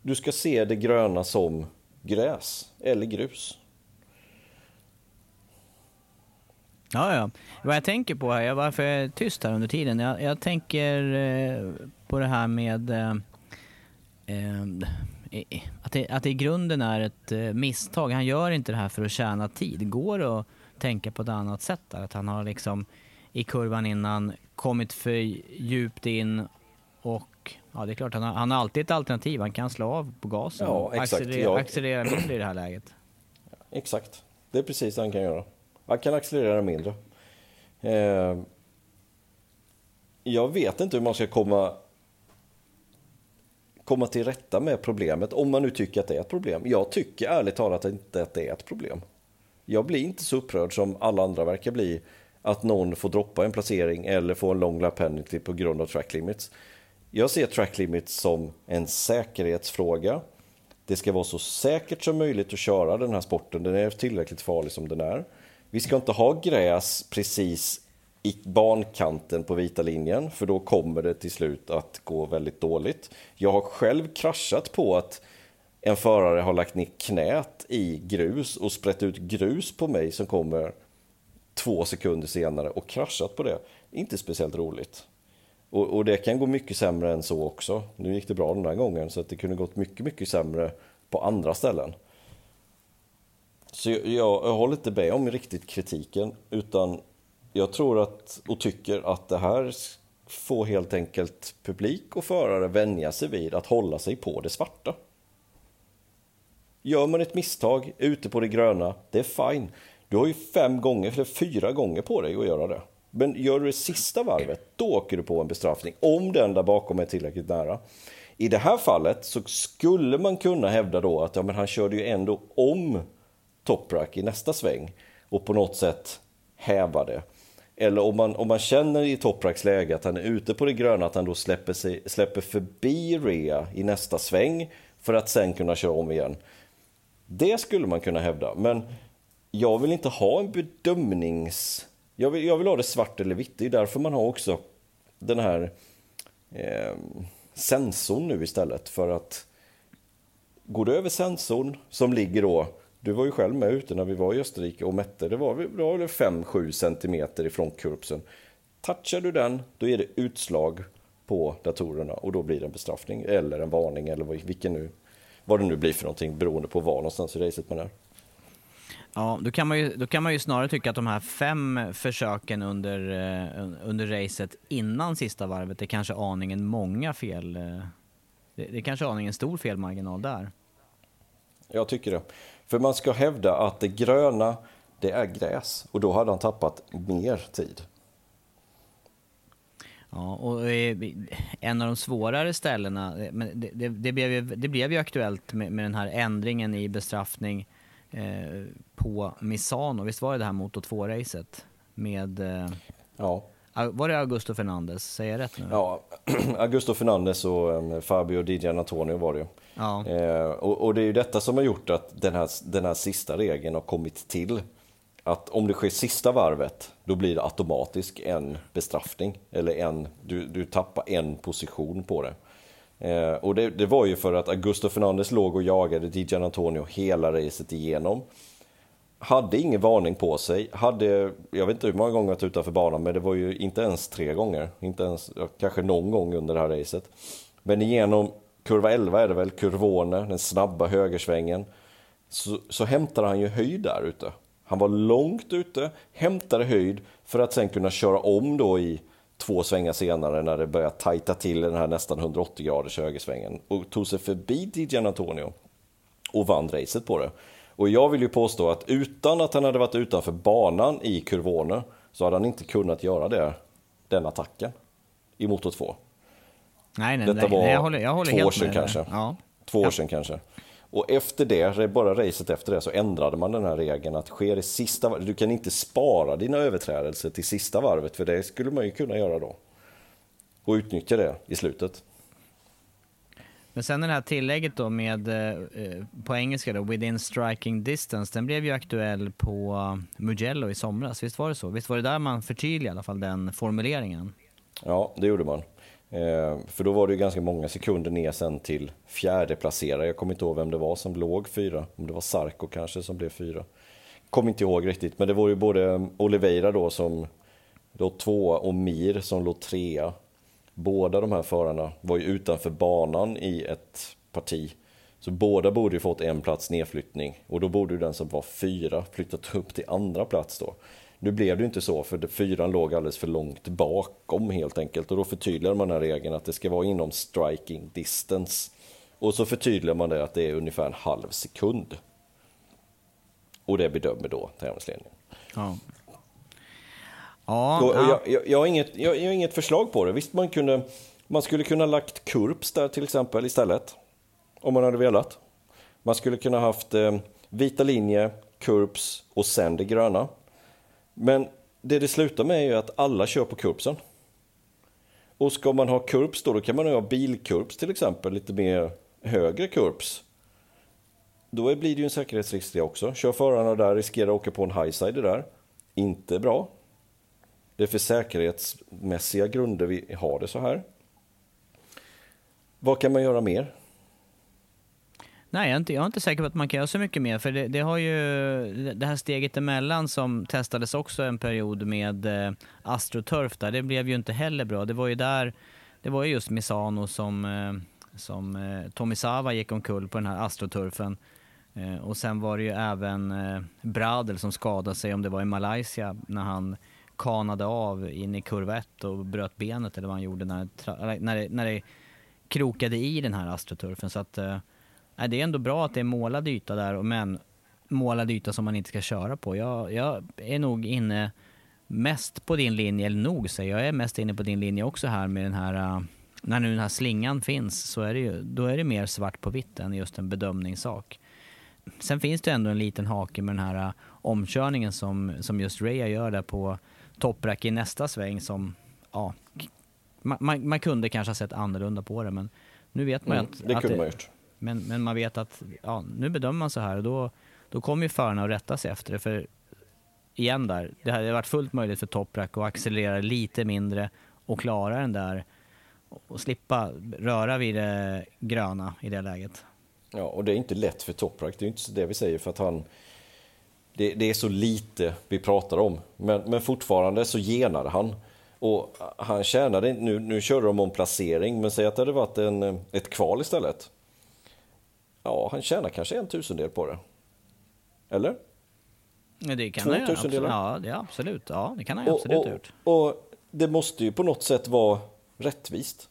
du ska se det gröna som gräs eller grus. Ja, ja. Vad jag tänker på här, jag- varför jag är tyst här under tiden. Jag, jag tänker eh, på det här med eh, eh, att, det, att det i grunden är ett eh, misstag. Han gör inte det här för att tjäna tid. Går det att tänka på ett annat sätt där? Att han har liksom i kurvan innan kommit för djupt in och ja, det är klart, han har, han har alltid ett alternativ. Han kan slå av på gasen Ja, och exakt. accelerera, Ja. accelerera i det här läget. Exakt. Det är precis det han kan göra. Han kan accelerera mindre. Eh, jag vet inte hur man ska komma, komma till rätta med problemet, om man nu tycker att det är ett problem. Jag tycker ärligt talat inte att det är ett problem. Jag blir inte så upprörd som alla andra verkar bli att någon får droppa en placering eller få en lång lap penalty på grund av track limits. Jag ser track limits som en säkerhetsfråga. Det ska vara så säkert som möjligt att köra den här sporten. Den är tillräckligt farlig som den är. Vi ska inte ha gräs precis i bankanten på vita linjen för då kommer det till slut att gå väldigt dåligt. Jag har själv kraschat på att en förare har lagt ner knät i grus och sprätt ut grus på mig som kommer två sekunder senare och kraschat på det. Inte speciellt roligt. Och, och det kan gå mycket sämre än så också. Nu gick det bra den här gången så att det kunde gått mycket, mycket sämre på andra ställen. Så jag, jag, jag håller inte med om riktigt kritiken utan jag tror att och tycker att det här får helt enkelt publik och förare vänja sig vid att hålla sig på det svarta. Gör man ett misstag ute på det gröna, det är fine. Du har ju fem gånger, eller fyra gånger på dig att göra det. Men gör du det sista varvet, då åker du på en bestraffning. Om den där bakom är tillräckligt nära. I det här fallet så skulle man kunna hävda då att ja, men han körde ju ändå om Toprak i nästa sväng och på något sätt häva det. Eller om man, om man känner i Topraks läge att han är ute på det gröna, att han då släpper, sig, släpper förbi Rea i nästa sväng för att sen kunna köra om igen. Det skulle man kunna hävda, men jag vill inte ha en bedömnings... Jag vill, jag vill ha det svart eller vitt. Det är därför man har också den här eh, sensorn nu istället. För att går du över sensorn som ligger då... Du var ju själv med ute när vi var i Österrike och mätte. Det var, väl 5-7 centimeter ifrån kurbsen. Touchar du den, då är det utslag på datorerna och då blir det en bestraffning eller en varning eller vad- vilken nu, vad det nu blir för någonting beroende på var någonstans i racet man är. Ja, då kan, man ju, då kan man ju snarare tycka att de här fem försöken under, eh, under racet innan sista varvet är kanske aningen många fel. Eh, det, det är kanske aningen stor felmarginal där. Jag tycker det. För man ska hävda att det gröna, det är gräs. Och då hade han tappat mer tid. Ja, och eh, en av de svårare ställena, eh, men det, det, det, blev, ju, det blev ju aktuellt med, med den här ändringen i bestraffning eh, på Misano. Visst var det det här Moto 2-racet? Med, eh, Ja, var det Augusto Fernandes? Säger jag rätt nu? ja *clears throat* Augusto Fernandes och um, Fabio Di Giannantonio var det ju. Ja. Eh, och, och det är ju detta som har gjort att den här, den här sista regeln har kommit till. att om det sker sista varvet, då blir det automatiskt en bestraffning. Eller en, du, du tappar en position på det. Eh, och det, det, var ju för att Augusto Fernandes låg och jagade Dijan Antonio hela racet igenom. Hade ingen varning på sig, hade, jag vet inte hur många gånger varit utanför banan, men det var ju inte ens tre gånger. Inte ens, kanske någon gång under det här racet. Men igenom kurva 11 är det väl, kurvone, den snabba högersvängen, så, så hämtade han ju höjd där ute. Han var långt ute, hämtade höjd för att sen kunna köra om då i två svängar senare när det börjar tajta till den här nästan 180 graders högersvängen och tog sig förbi Dijan Antonio och vann racet på det. Och jag vill ju påstå att utan att han hade varit utanför banan i kurvone så hade han inte kunnat göra det, den attacken i motor 2. Nej, nej, Detta nej, var nej, jag håller, jag håller två år sedan kanske. Ja. Två år Ja. sedan kanske. Och efter det, bara racet efter det, så ändrade man den här regeln att sker det sista varvet, du kan inte spara dina överträdelser till sista varvet, för det skulle man ju kunna göra då. Och utnyttja det i slutet. Men sen det här tillägget då med, eh, eh, på engelska då, within striking distance, den blev ju aktuell på Mugello i somras, visst var det så? Visst var det där man förtydligade i alla fall den formuleringen? Ja, det gjorde man. Eh, för då var det ju ganska många sekunder ner sen till fjärde placerare. Jag kommer inte ihåg vem det var som låg fyra. Om det var Sarko kanske som blev fyra. Kommer inte ihåg riktigt, men det var ju både Oliveira då som låg tvåa och Mir som låg trea. Båda de här förarna var ju utanför banan i ett parti. Så båda borde ju fått en plats nedflyttning och då borde ju den som var fyra flyttat upp till andra plats då. Nu blev det inte så för fyran låg alldeles för långt bakom helt enkelt och då förtydligar man den här regeln att det ska vara inom striking distance. Och så förtydligar man det att det är ungefär en halv sekund. Och det bedömer då tävlingsledningen. Ja. Ja, ja. jag, jag, jag, har inget, jag, jag har inget förslag på det. Visst, man, kunde, man skulle kunna lagt kurps där till exempel istället. Om man hade velat. Man skulle kunna haft eh, vita linje, kurps och sen det gröna. Men det det slutar med är ju att alla kör på kurbsen. Och ska man ha kurbs då, då kan man ha bilkurbs till exempel, lite mer högre kurbs. Då blir det ju en säkerhetsrisk det också. Kör förarna där, riskerar att åka på en highside där. Inte bra. Det är för säkerhetsmässiga grunder vi har det så här. Vad kan man göra mer? Nej, jag är, inte, jag är inte säker på att man kan göra så mycket mer. För det, det har ju det här steget emellan som testades också en period med eh, AstroTurf där. Det blev ju inte heller bra. Det var ju där, det var ju just Misano som, eh, som eh, Tomisawa gick omkull på den här AstroTurfen. Eh, och sen var det ju även eh, Bradel som skadade sig, om det var i Malaysia, när han kanade av in i kurva 1 och bröt benet eller vad han gjorde när, när, det, när det krokade i den här AstroTurfen. Så att, eh, det är ändå bra att det är målad yta där, och- men målad yta som man inte ska köra på. Jag, jag är nog inne mest på din linje, eller nog säger jag, jag är mest inne på din linje också här med den här, äh, när nu den här slingan finns så är det ju, då är det mer svart på vitt än just en bedömningssak. Sen finns det ändå en liten hake med den här äh, omkörningen som, som just Raya gör där på topprack i nästa sväng som, ja, man, man, man kunde kanske ha sett annorlunda på det men nu vet man Mm, att, det att kunde man gjort men, men man vet att ja, nu bedömer man så här och då, då kommer ju förarna att rätta sig efter det. För igen där, det hade varit fullt möjligt för Toprak att accelerera lite mindre och klara den där och slippa röra vid det gröna i det läget. Ja, och det är inte lätt för Toprak, det är inte det vi säger för att han... Det, det är så lite vi pratar om, men, men fortfarande så genade han. Och han tjänade inte, nu, nu körde de om placering, men säg att det hade varit en, ett kval istället. Ja, han tjänar kanske en tusendel på det. Eller? Det kan Två han göra. Ja, det absolut. Ja, det kan han ju absolut och, gjort. och, och det måste ju på något sätt vara rättvist.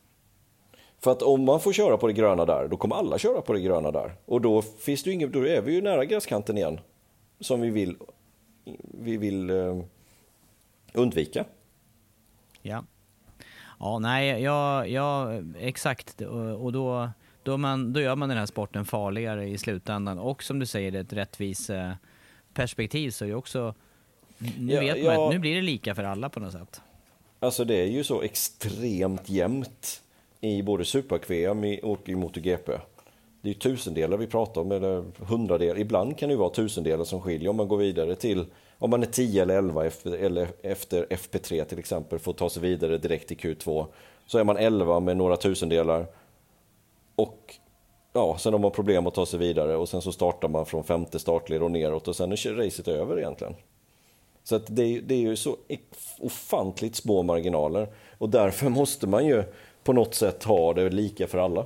För att om man får köra på det gröna där, då kommer alla köra på det gröna där. Och då finns det ju inget, då är vi ju nära gräskanten igen. Som vi vill, vi vill eh, undvika. Ja. Ja, nej, ja, ja exakt. Och, och då, då, man, då gör man den här sporten farligare i slutändan. Och som du säger, ett rättvis eh, perspektiv så är det också... Nu Ja, vet man ja. att nu blir det lika för alla på något sätt. Alltså det är ju så extremt jämnt i både Super-VM och i MotoGP. det är tusendelar vi pratar om, eller hundradelar. Ibland kan det vara tusendelar som skiljer om man går vidare till, om man är 10 eller 11 efter, eller efter FP3 till exempel, får ta sig vidare direkt till Q2. Så är man 11 med några tusendelar och ja, sen har man problem att ta sig vidare och sen så startar man från femte startled och neråt och sen är racet över egentligen. Så att det, det är ju så ofantligt små marginaler och därför måste man ju på något sätt ha det lika för alla.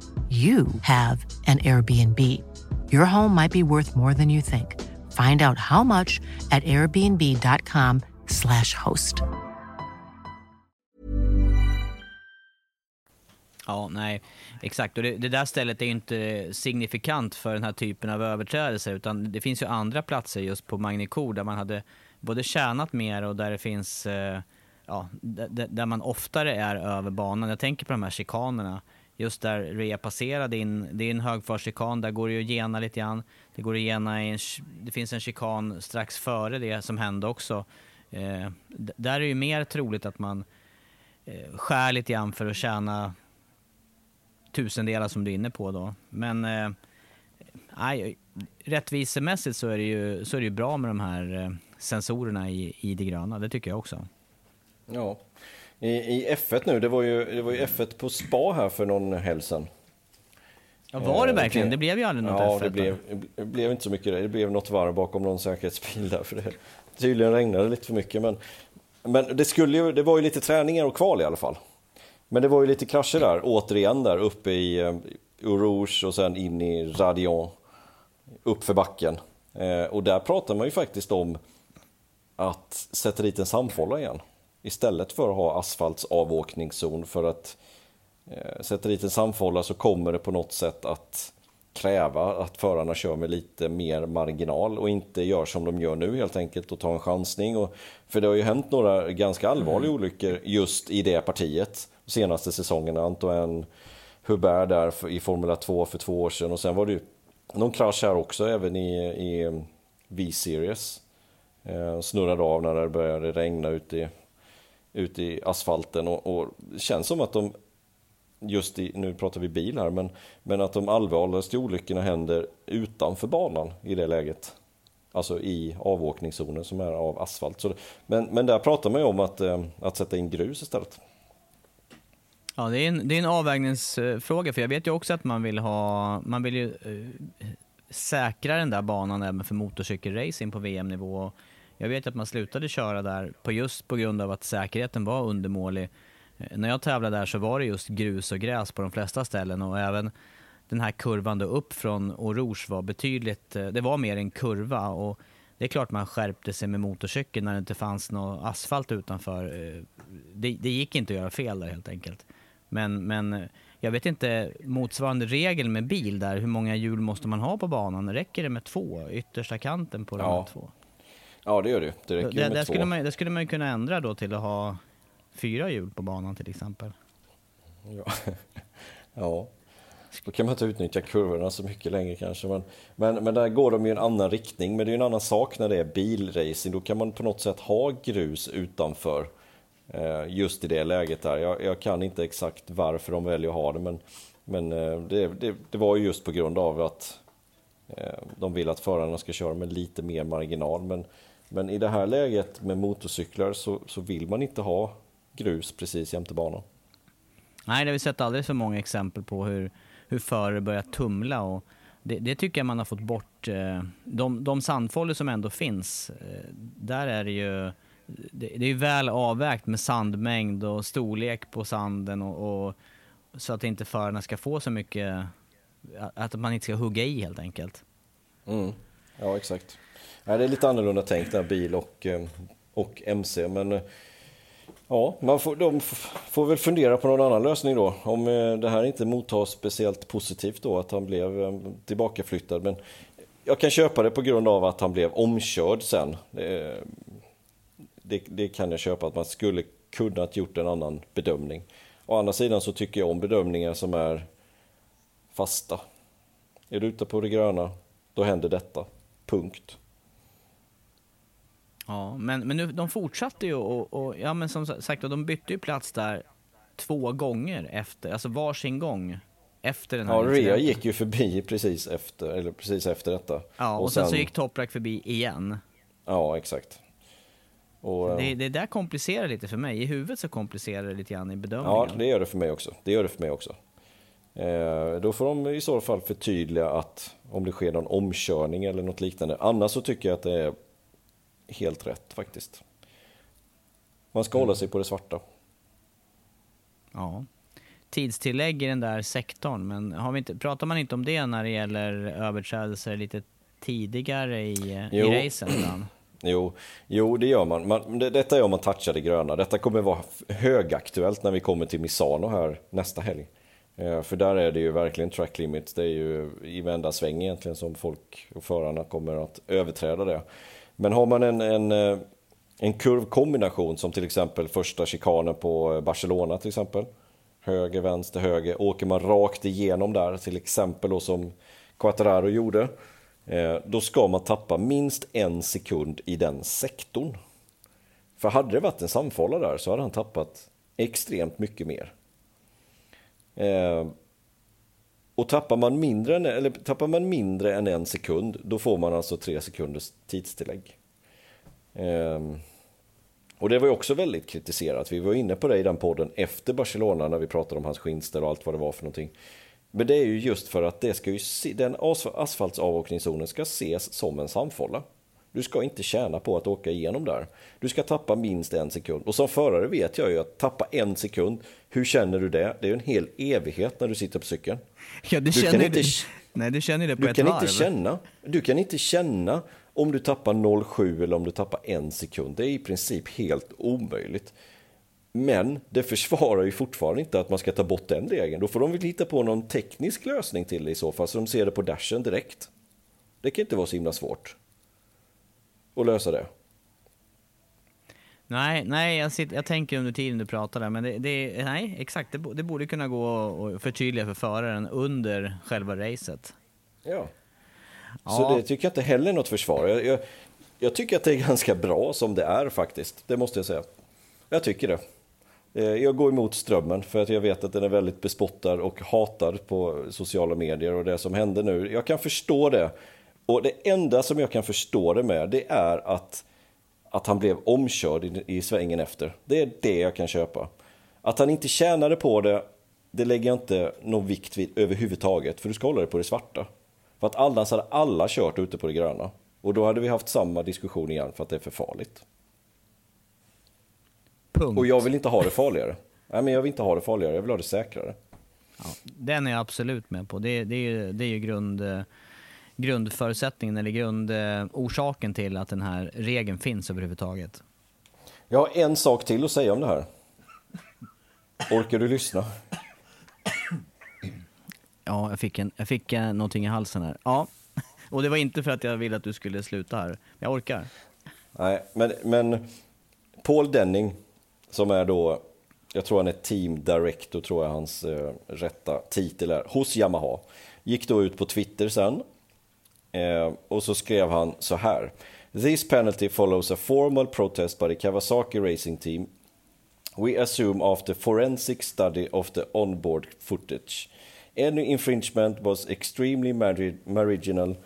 you have an Airbnb. Your home might be worth more than you think. Find out how much at airbnb.com slash host. Ja, nej, exakt. Och det, det, där stället är ju inte signifikant för den här typen av överträdelser, utan det finns ju andra platser just på Magnicor där man hade både tjänat mer och där det finns, eh, ja, där man oftare är över banan. Jag tänker på de här chikanerna just där Rea passerade in, det är en högfartschikan, där går det ju att gena lite grann. Det går att gena en, det finns en chikan strax före det som hände också. Eh, där är det ju mer troligt att man eh, skär lite grann för att tjäna tusendelar som du är inne på då. Men eh, rättvisemässigt så är det ju, så är det ju bra med de här eh, sensorerna i, i det gröna, det tycker jag också. Ja, i, i F1 nu. Det var, ju, det var ju F1 på spa här för någon helg sedan. Ja, var det verkligen? Det blev ju aldrig något ja, F1. Det blev, det blev inte så mycket det. blev något varv bakom någon säkerhetsbil där. För det tydligen regnade lite för mycket. Men, men det, skulle ju, det var ju lite träningar och kval i alla fall. Men det var ju lite krascher där, återigen där uppe i uh, Rouge och sen in i Radion. Upp för backen. Eh, och där pratar man ju faktiskt om att sätta dit en samfålla igen. Istället för att ha asfaltsavåkningszon för att eh, sätta dit en samfålla så kommer det på något sätt att kräva att förarna kör med lite mer marginal och inte gör som de gör nu helt enkelt och tar en chansning. Och, för det har ju hänt några ganska allvarliga mm. olyckor just i det partiet de senaste säsongerna. Antoine Hubert där i Formula 2 för två år sedan och sen var det ju någon krasch här också även i, i V-series. Eh, snurrade av när det började regna ute i ute i asfalten och, och det känns som att de just i, nu pratar vi bil här, men, men att de allvarligaste olyckorna händer utanför banan i det läget. Alltså i avåkningszonen som är av asfalt. Så, men, men där pratar man ju om att, eh, att sätta in grus istället. Ja, det är, en, det är en avvägningsfråga, för jag vet ju också att man vill ha, man vill ju eh, säkra den där banan även för motorcykelracing på VM-nivå. Jag vet att man slutade köra där på just på grund av att säkerheten var undermålig. Eh, när jag tävlade där så var det just grus och gräs på de flesta ställen och även den här kurvan då upp från Rouge var betydligt, eh, det var mer en kurva och det är klart man skärpte sig med motorcykeln när det inte fanns någon asfalt utanför. Eh, det, det gick inte att göra fel där helt enkelt. Men, men jag vet inte, motsvarande regel med bil där, hur många hjul måste man ha på banan? Räcker det med två, yttersta kanten på de ja. två? Ja, det gör det. Det räcker det, med det två. Skulle man, det skulle man kunna ändra då till att ha fyra hjul på banan till exempel. Ja, *laughs* Ja, då kan man inte utnyttja kurvorna så mycket längre kanske. Men, men, men där går de ju i en annan riktning. Men det är ju en annan sak när det är bilracing. Då kan man på något sätt ha grus utanför. Eh, just i det läget där. Jag, jag, kan inte exakt varför de väljer att ha det. Men, men eh, det, det, det, var ju just på grund av att eh, de vill att förarna ska köra med lite mer marginal. Men, men i det här läget med motorcyklar så, så vill man inte ha grus precis jämte banan. Nej, det har vi sett alldeles för många exempel på hur, hur förare börjar tumla. Och det, det tycker jag man har fått bort. Eh, de, de sandfållor som ändå finns, eh, där är det ju det, det är väl avvägt med sandmängd och storlek på sanden och, och så att inte förarna ska få så mycket, att man inte ska hugga i helt enkelt. Mm. Ja, exakt. Ja, det är lite annorlunda tänkt där, bil och, eh, och MC, men eh, Ja, man får, de får väl fundera på någon annan lösning då. Om eh, det här inte mottas speciellt positivt då, att han blev tillbakaflyttad. Men jag kan köpa det på grund av att han blev omkörd sen. Det, det, det kan jag köpa, att man skulle kunnat gjort en annan bedömning. Å andra sidan så tycker jag om bedömningar som är fasta. Är du ute på det gröna, då händer detta. Punkt. Ja, men, men nu, de fortsatte ju och, och ja men som sagt, de bytte ju plats där två gånger efter, alltså varsin gång efter den här Ja, Rea gick ju förbi precis efter, eller precis efter detta. Ja, och, och sen, sen, så gick Toprak förbi igen. Ja, exakt. Och, det, det där komplicerar lite för mig. I huvudet så komplicerar det lite grann i bedömningen. Ja, det gör det för mig också. Det gör det för mig också. Eh, då får de i så fall förtydliga att om det sker någon omkörning eller något liknande. Annars så tycker jag att det är helt rätt faktiskt. Man ska mm. hålla sig på det svarta. Ja. Tidstillägg i den där sektorn, men har vi inte, pratar man inte om det när det gäller överträdelser lite tidigare i, jo. i racen? *clears throat* Jo, jo, det gör man. man det, detta är om man touchar det gröna. Detta kommer vara högaktuellt när vi kommer till Misano här nästa helg. Eh, för där är det ju verkligen track limit. Det är ju i vända sväng egentligen som folk och förarna kommer att överträda det. Men har man en, en, eh, en kurvkombination som till exempel första chikanen på eh, Barcelona till exempel. Höger, vänster, höger. Åker man rakt igenom där till exempel då som Quattararo gjorde. Eh, då ska man tappa minst en sekund i den sektorn. För hade det varit en samfålla där så hade han tappat extremt mycket mer. Och tappar man, mindre än, eller tappar man mindre än en sekund, då får man alltså tre sekunders tidstillägg. Ehm, och det var ju också väldigt kritiserat. Vi var inne på det i den podden efter Barcelona när vi pratade om hans skinster och allt vad det var för någonting. Men det är ju just för att det ska ju se, den asfaltsavåkningszonen ska ses som en samfålla. Du ska inte tjäna på att åka igenom där. Du ska tappa minst en sekund. Och som förare vet jag ju att tappa en sekund, hur känner du det? Det är ju en hel evighet när du sitter på cykeln. Ja, det du känner inte, Nej, du känner det på du ett kan varv. Inte känna, du kan inte känna om du tappar 0,7 eller om du tappar en sekund. Det är i princip helt omöjligt. Men det försvarar ju fortfarande inte att man ska ta bort den regeln. Då får de väl hitta på någon teknisk lösning till det i så fall, så de ser det på dashen direkt. Det kan inte vara så himla svårt att lösa det. Nej, nej jag, sitter, jag tänker under tiden du pratar där, men det, det, nej, exakt, det, det borde kunna gå att förtydliga för föraren under själva racet. Ja. ja. Så det tycker jag inte heller är något försvar. Jag, jag, jag, tycker att det är ganska bra som det är faktiskt, det måste jag säga. Jag tycker det. Eh, jag går emot strömmen för att jag vet att den är väldigt bespottad och hatad på sociala medier och det som händer nu. Jag kan förstå det. Och det enda som jag kan förstå det med, det är att att han blev omkörd i, i svängen efter. Det är det jag kan köpa. Att han inte tjänade på det, det lägger jag inte någon vikt vid överhuvudtaget, för du ska hålla dig på det svarta. För att annars hade alla kört ute på det gröna. Och då hade vi haft samma diskussion igen för att det är för farligt. Punkt. Och jag vill inte ha det farligare. Nej, men jag vill inte ha det farligare, jag vill ha det säkrare. Ja, den är jag absolut med på. Det, det, är, det är ju grund grundförutsättningen eller grundorsaken till att den här regeln finns överhuvudtaget. Jag har en sak till att säga om det här. Orkar du lyssna? Ja, jag fick, en, jag fick någonting i halsen här. Ja, *laughs* och det var inte för att jag ville att du skulle sluta här. Jag orkar. Nej, men, men Paul Denning, som är då jag tror han är Team Director, tror jag hans eh, rätta titel är, hos Yamaha. Gick då ut på Twitter sen eh, och så skrev han så här. This penalty follows a formal protest by the Kawasaki Racing Team. We assume after forensic study of the onboard footage. Any infringement was extremely marginal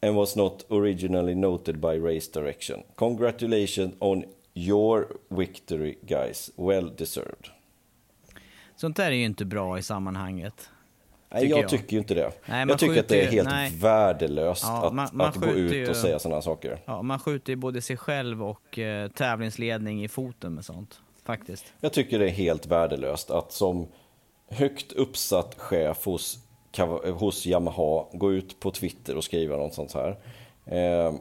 and was not originally noted by race direction. Congratulations on your victory guys, well deserved. Sånt där är ju inte bra i sammanhanget. Nej, jag, jag, tycker ju inte det. Nej, jag tycker att det är helt nej. värdelöst ja, att, man, man att gå ut ju, och säga sådana saker. Ja, man skjuter ju både sig själv och eh, tävlingsledning i foten med sånt. Faktiskt. Jag tycker det är helt värdelöst att som högt uppsatt chef hos, hos Yamaha gå ut på Twitter och skriva något sånt här. Eh,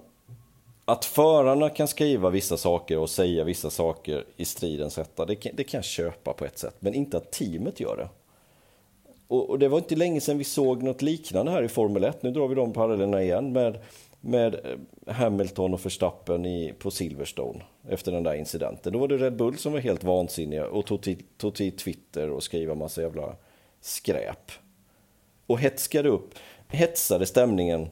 att förarna kan skriva vissa saker och säga vissa saker i stridens hetta, det, det kan jag köpa på ett sätt. Men inte att teamet gör det. Och, och, det var inte länge sedan vi såg något liknande här i Formel 1. Nu drar vi de parallellerna igen med, med eh, Hamilton och Verstappen i, på Silverstone efter den där incidenten. Då var det Red Bull som var helt vansinniga och tog till, tog till Twitter och skrev en massa jävla skräp. Och hetskade upp, hetsade stämningen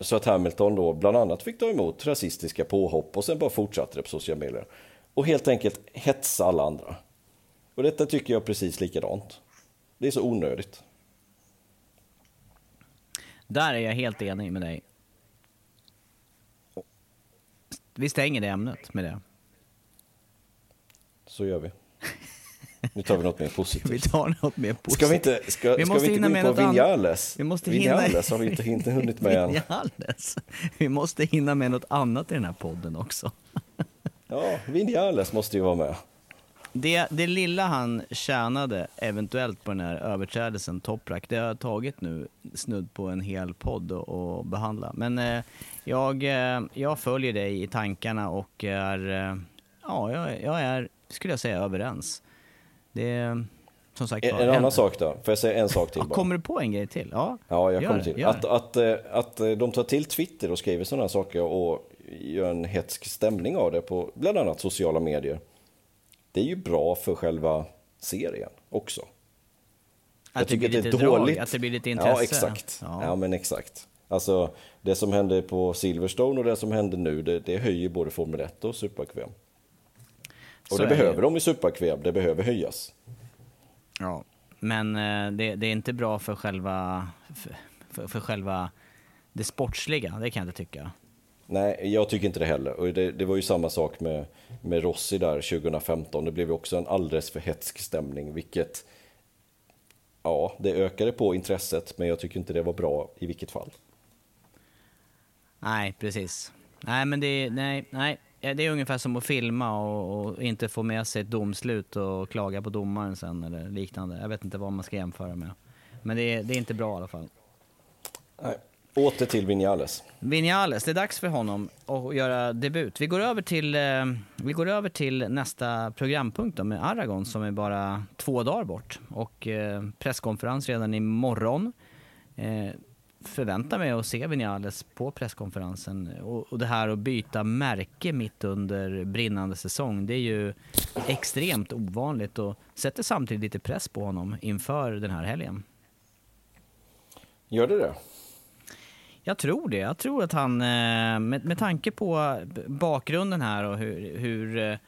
så att Hamilton då bland annat fick ta emot rasistiska påhopp och sen bara fortsatte det på sociala medier. Och helt enkelt hetsa alla andra. Och detta tycker jag precis likadant. Det är så onödigt. Där är jag helt enig med dig. Vi stänger det ämnet med det. Så gör vi. Nu tar vi något mer positivt. *laughs* vi tar något mer positivt. Ska vi inte, ska, vi ska vi inte gå in på Vinales? Vi måste Vinales har vi inte, inte hunnit med än. Vinales. Vi måste hinna med något annat i den här podden också. ja, Vinales måste ju vara med. Det, det lilla han tjänade eventuellt på den här överträdelsen, Toprak, det har tagit nu snudd på en hel podd att behandla. Men eh, jag, eh, jag följer dig i tankarna och är, eh, ja, jag, jag, är, skulle jag säga, överens. Det som sagt En, en annan sak då, får jag säga en sak till bara? Kommer du på en grej till? Ja, ja jag kommer till. Att, att, att, att de tar till Twitter och skriver sådana saker och gör en hetsk stämning av det på bland annat sociala medier det är ju bra för själva serien också. Att jag tycker det, blir det är dåligt. Drag, att det blir lite intresse. Ja, exakt. Ja. ja. men exakt. Alltså, det som hände på Silverstone och det som händer nu, det, det höjer både Formel 1 och Super-QM. Och Så det behöver det. de i Super-QM, det behöver höjas. Ja, men eh, det, det, är inte bra för själva, för, för, för själva det sportsliga, det kan jag inte tycka. Nej, jag tycker inte det heller. Och det, det, var ju samma sak med, med Rossi där 2015. Det blev ju också en alldeles för hetsk stämning, vilket ja, det ökade på intresset, men jag tycker inte det var bra i vilket fall. Nej, precis. Nej, men det, nej, nej. det är ungefär som att filma och, och, inte få med sig ett domslut och klaga på domaren sen eller liknande. Jag vet inte vad man ska jämföra med. Men det, det är inte bra i alla fall. Nej. Åter till Vinales. Vinales, det är dags för honom att göra debut. Vi går över till, eh, vi går över till nästa programpunkt då, med Aragon som är bara två dagar bort. Och eh, presskonferens redan imorgon. Eh, förväntar mig att se Vinales på presskonferensen. Och, och det här att byta märke mitt under brinnande säsong, det är ju extremt ovanligt och sätter samtidigt lite press på honom inför den här helgen. Gör det det? Jag tror det. Jag tror att han, eh, med, med tanke på bakgrunden här och hur, hur eh,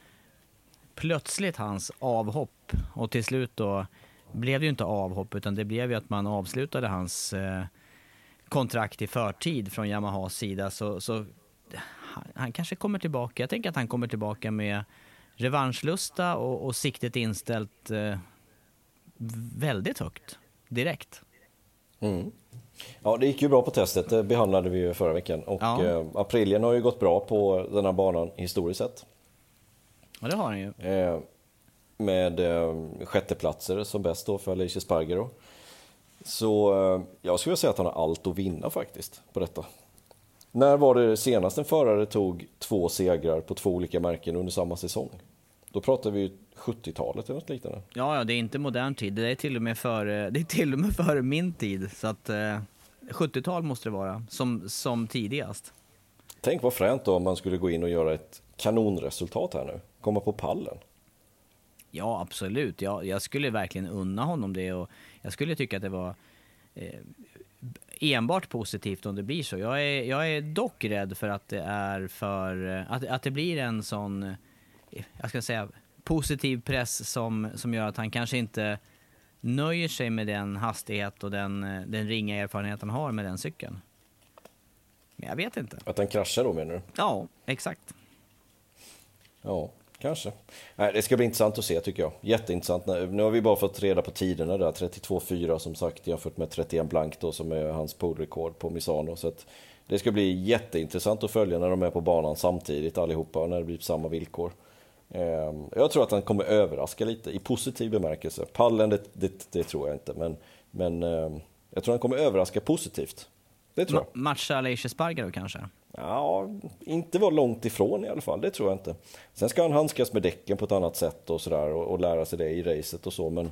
plötsligt hans avhopp och till slut då blev det ju inte avhopp utan det blev ju att man avslutade hans eh, kontrakt i förtid från Yamahas sida så, så han kanske kommer tillbaka. Jag tänker att han kommer tillbaka med revanschlusta och, och siktet inställt väldigt högt direkt. Mm. Ja, det gick ju bra på testet, det behandlade vi ju förra veckan. Och ja. eh, Aprilien har ju gått bra på den här banan historiskt sett. Ja, det har han ju. Eh, med eh, sjätteplatser som bäst då för Alicia Spargero. Så eh, jag skulle säga att han har allt att vinna faktiskt på detta. När var det senast en förare tog två segrar på två olika märken under samma säsong? Då pratar vi 70-talet eller något liknande. Ja, ja, det är inte modern tid. Det är till och med före, *laughs* det är till och med före min tid. Så att eh, 70-tal måste det vara, som, som tidigast. Tänk vad fränt då om man skulle gå in och göra ett kanonresultat här nu. Komma på pallen. Ja, absolut. Jag, jag skulle verkligen unna honom det och jag skulle tycka att det var eh, enbart positivt om det blir så. Jag är, jag är dock rädd för att det är för, eh, att, att det blir en sån, jag ska säga, positiv press som, som gör att han kanske inte nöjer sig med den hastighet och den, eh, den ringa erfarenhet han har med den cykeln. Men jag vet inte. Att den kraschar då menar du? Ja, exakt. Ja, kanske. Nej, det ska bli intressant att se tycker jag. Jätteintressant. Nu har vi bara fått reda på tiderna där. 32,4 som sagt jämfört med 31 blank då som är hans polrekord på Misano. Så det ska bli jätteintressant att följa när de är på banan samtidigt allihopa när det blir samma villkor. Ehm, jag tror att han kommer överraska lite i positiv bemärkelse. Pallen, det, det, det tror jag inte, men, men ehm, jag tror han kommer överraska positivt. Det tror jag. Matcha Aleix Espargaro kanske? Ja, inte vara långt ifrån i alla fall, det tror jag inte. Sen ska han handskas med däcken på ett annat sätt och sådär och, och lära sig det i racet och så, men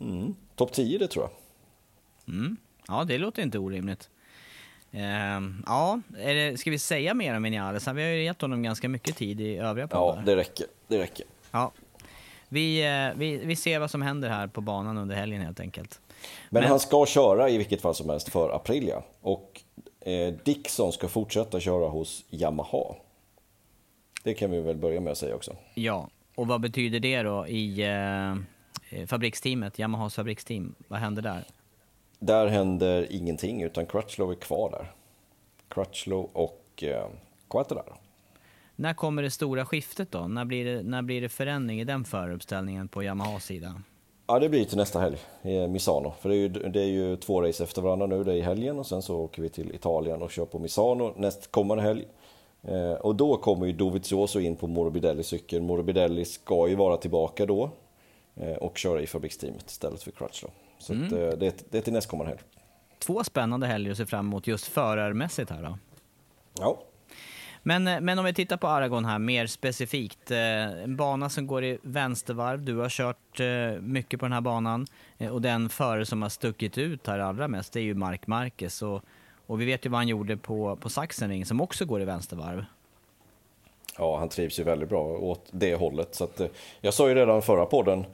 mm, topp 10 det tror jag. Mm. Ja, det låter inte orimligt. Uh, ja, det, ska vi säga mer om Vinales? Vi har ju gett honom ganska mycket tid i övriga poddar. Ja, det räcker. Det räcker. Ja. Vi, uh, vi, vi ser vad som händer här på banan under helgen helt enkelt. Men, Men, han ska köra i vilket fall som helst för Aprilia. Och eh, Dixon ska fortsätta köra hos Yamaha. Det kan vi väl börja med att säga också. Ja, och vad betyder det då i eh, fabriksteamet, Yamahas fabriksteam? Vad händer där? Där händer ingenting, utan Crutchlow är kvar där. Crutchlow och eh, Quattararo. När kommer det stora skiftet då? När blir det, när blir det förändring i den föruppställningen på Yamahas sida? Ja, det blir till nästa helg i Misano. För det är, ju, det är ju två race efter varandra nu, det är i helgen och sen så åker vi till Italien och kör på Misano nästkommande helg. Eh, och då kommer ju Dovizioso in på Morbidellis cykel. Morbidelli ska ju vara tillbaka då eh, och köra i fabriksteamet istället för Crutchlow. Så mm. att, eh, det, det är till nästkommande helg. Två spännande helger att se fram emot just förarmässigt här då. Ja, men, eh, men om vi tittar på Aragon här mer specifikt. Eh, en bana som går i vänstervarv. Du har kört mycket på den här banan. Och den förare som har stuckit ut här allra mest det är ju Mark Marquez. Och, och vi vet ju vad han gjorde på, på Sachsenring som också går i vänstervarv. Ja, han trivs ju väldigt bra åt det hållet. Så att, jag sa ju redan förra podden,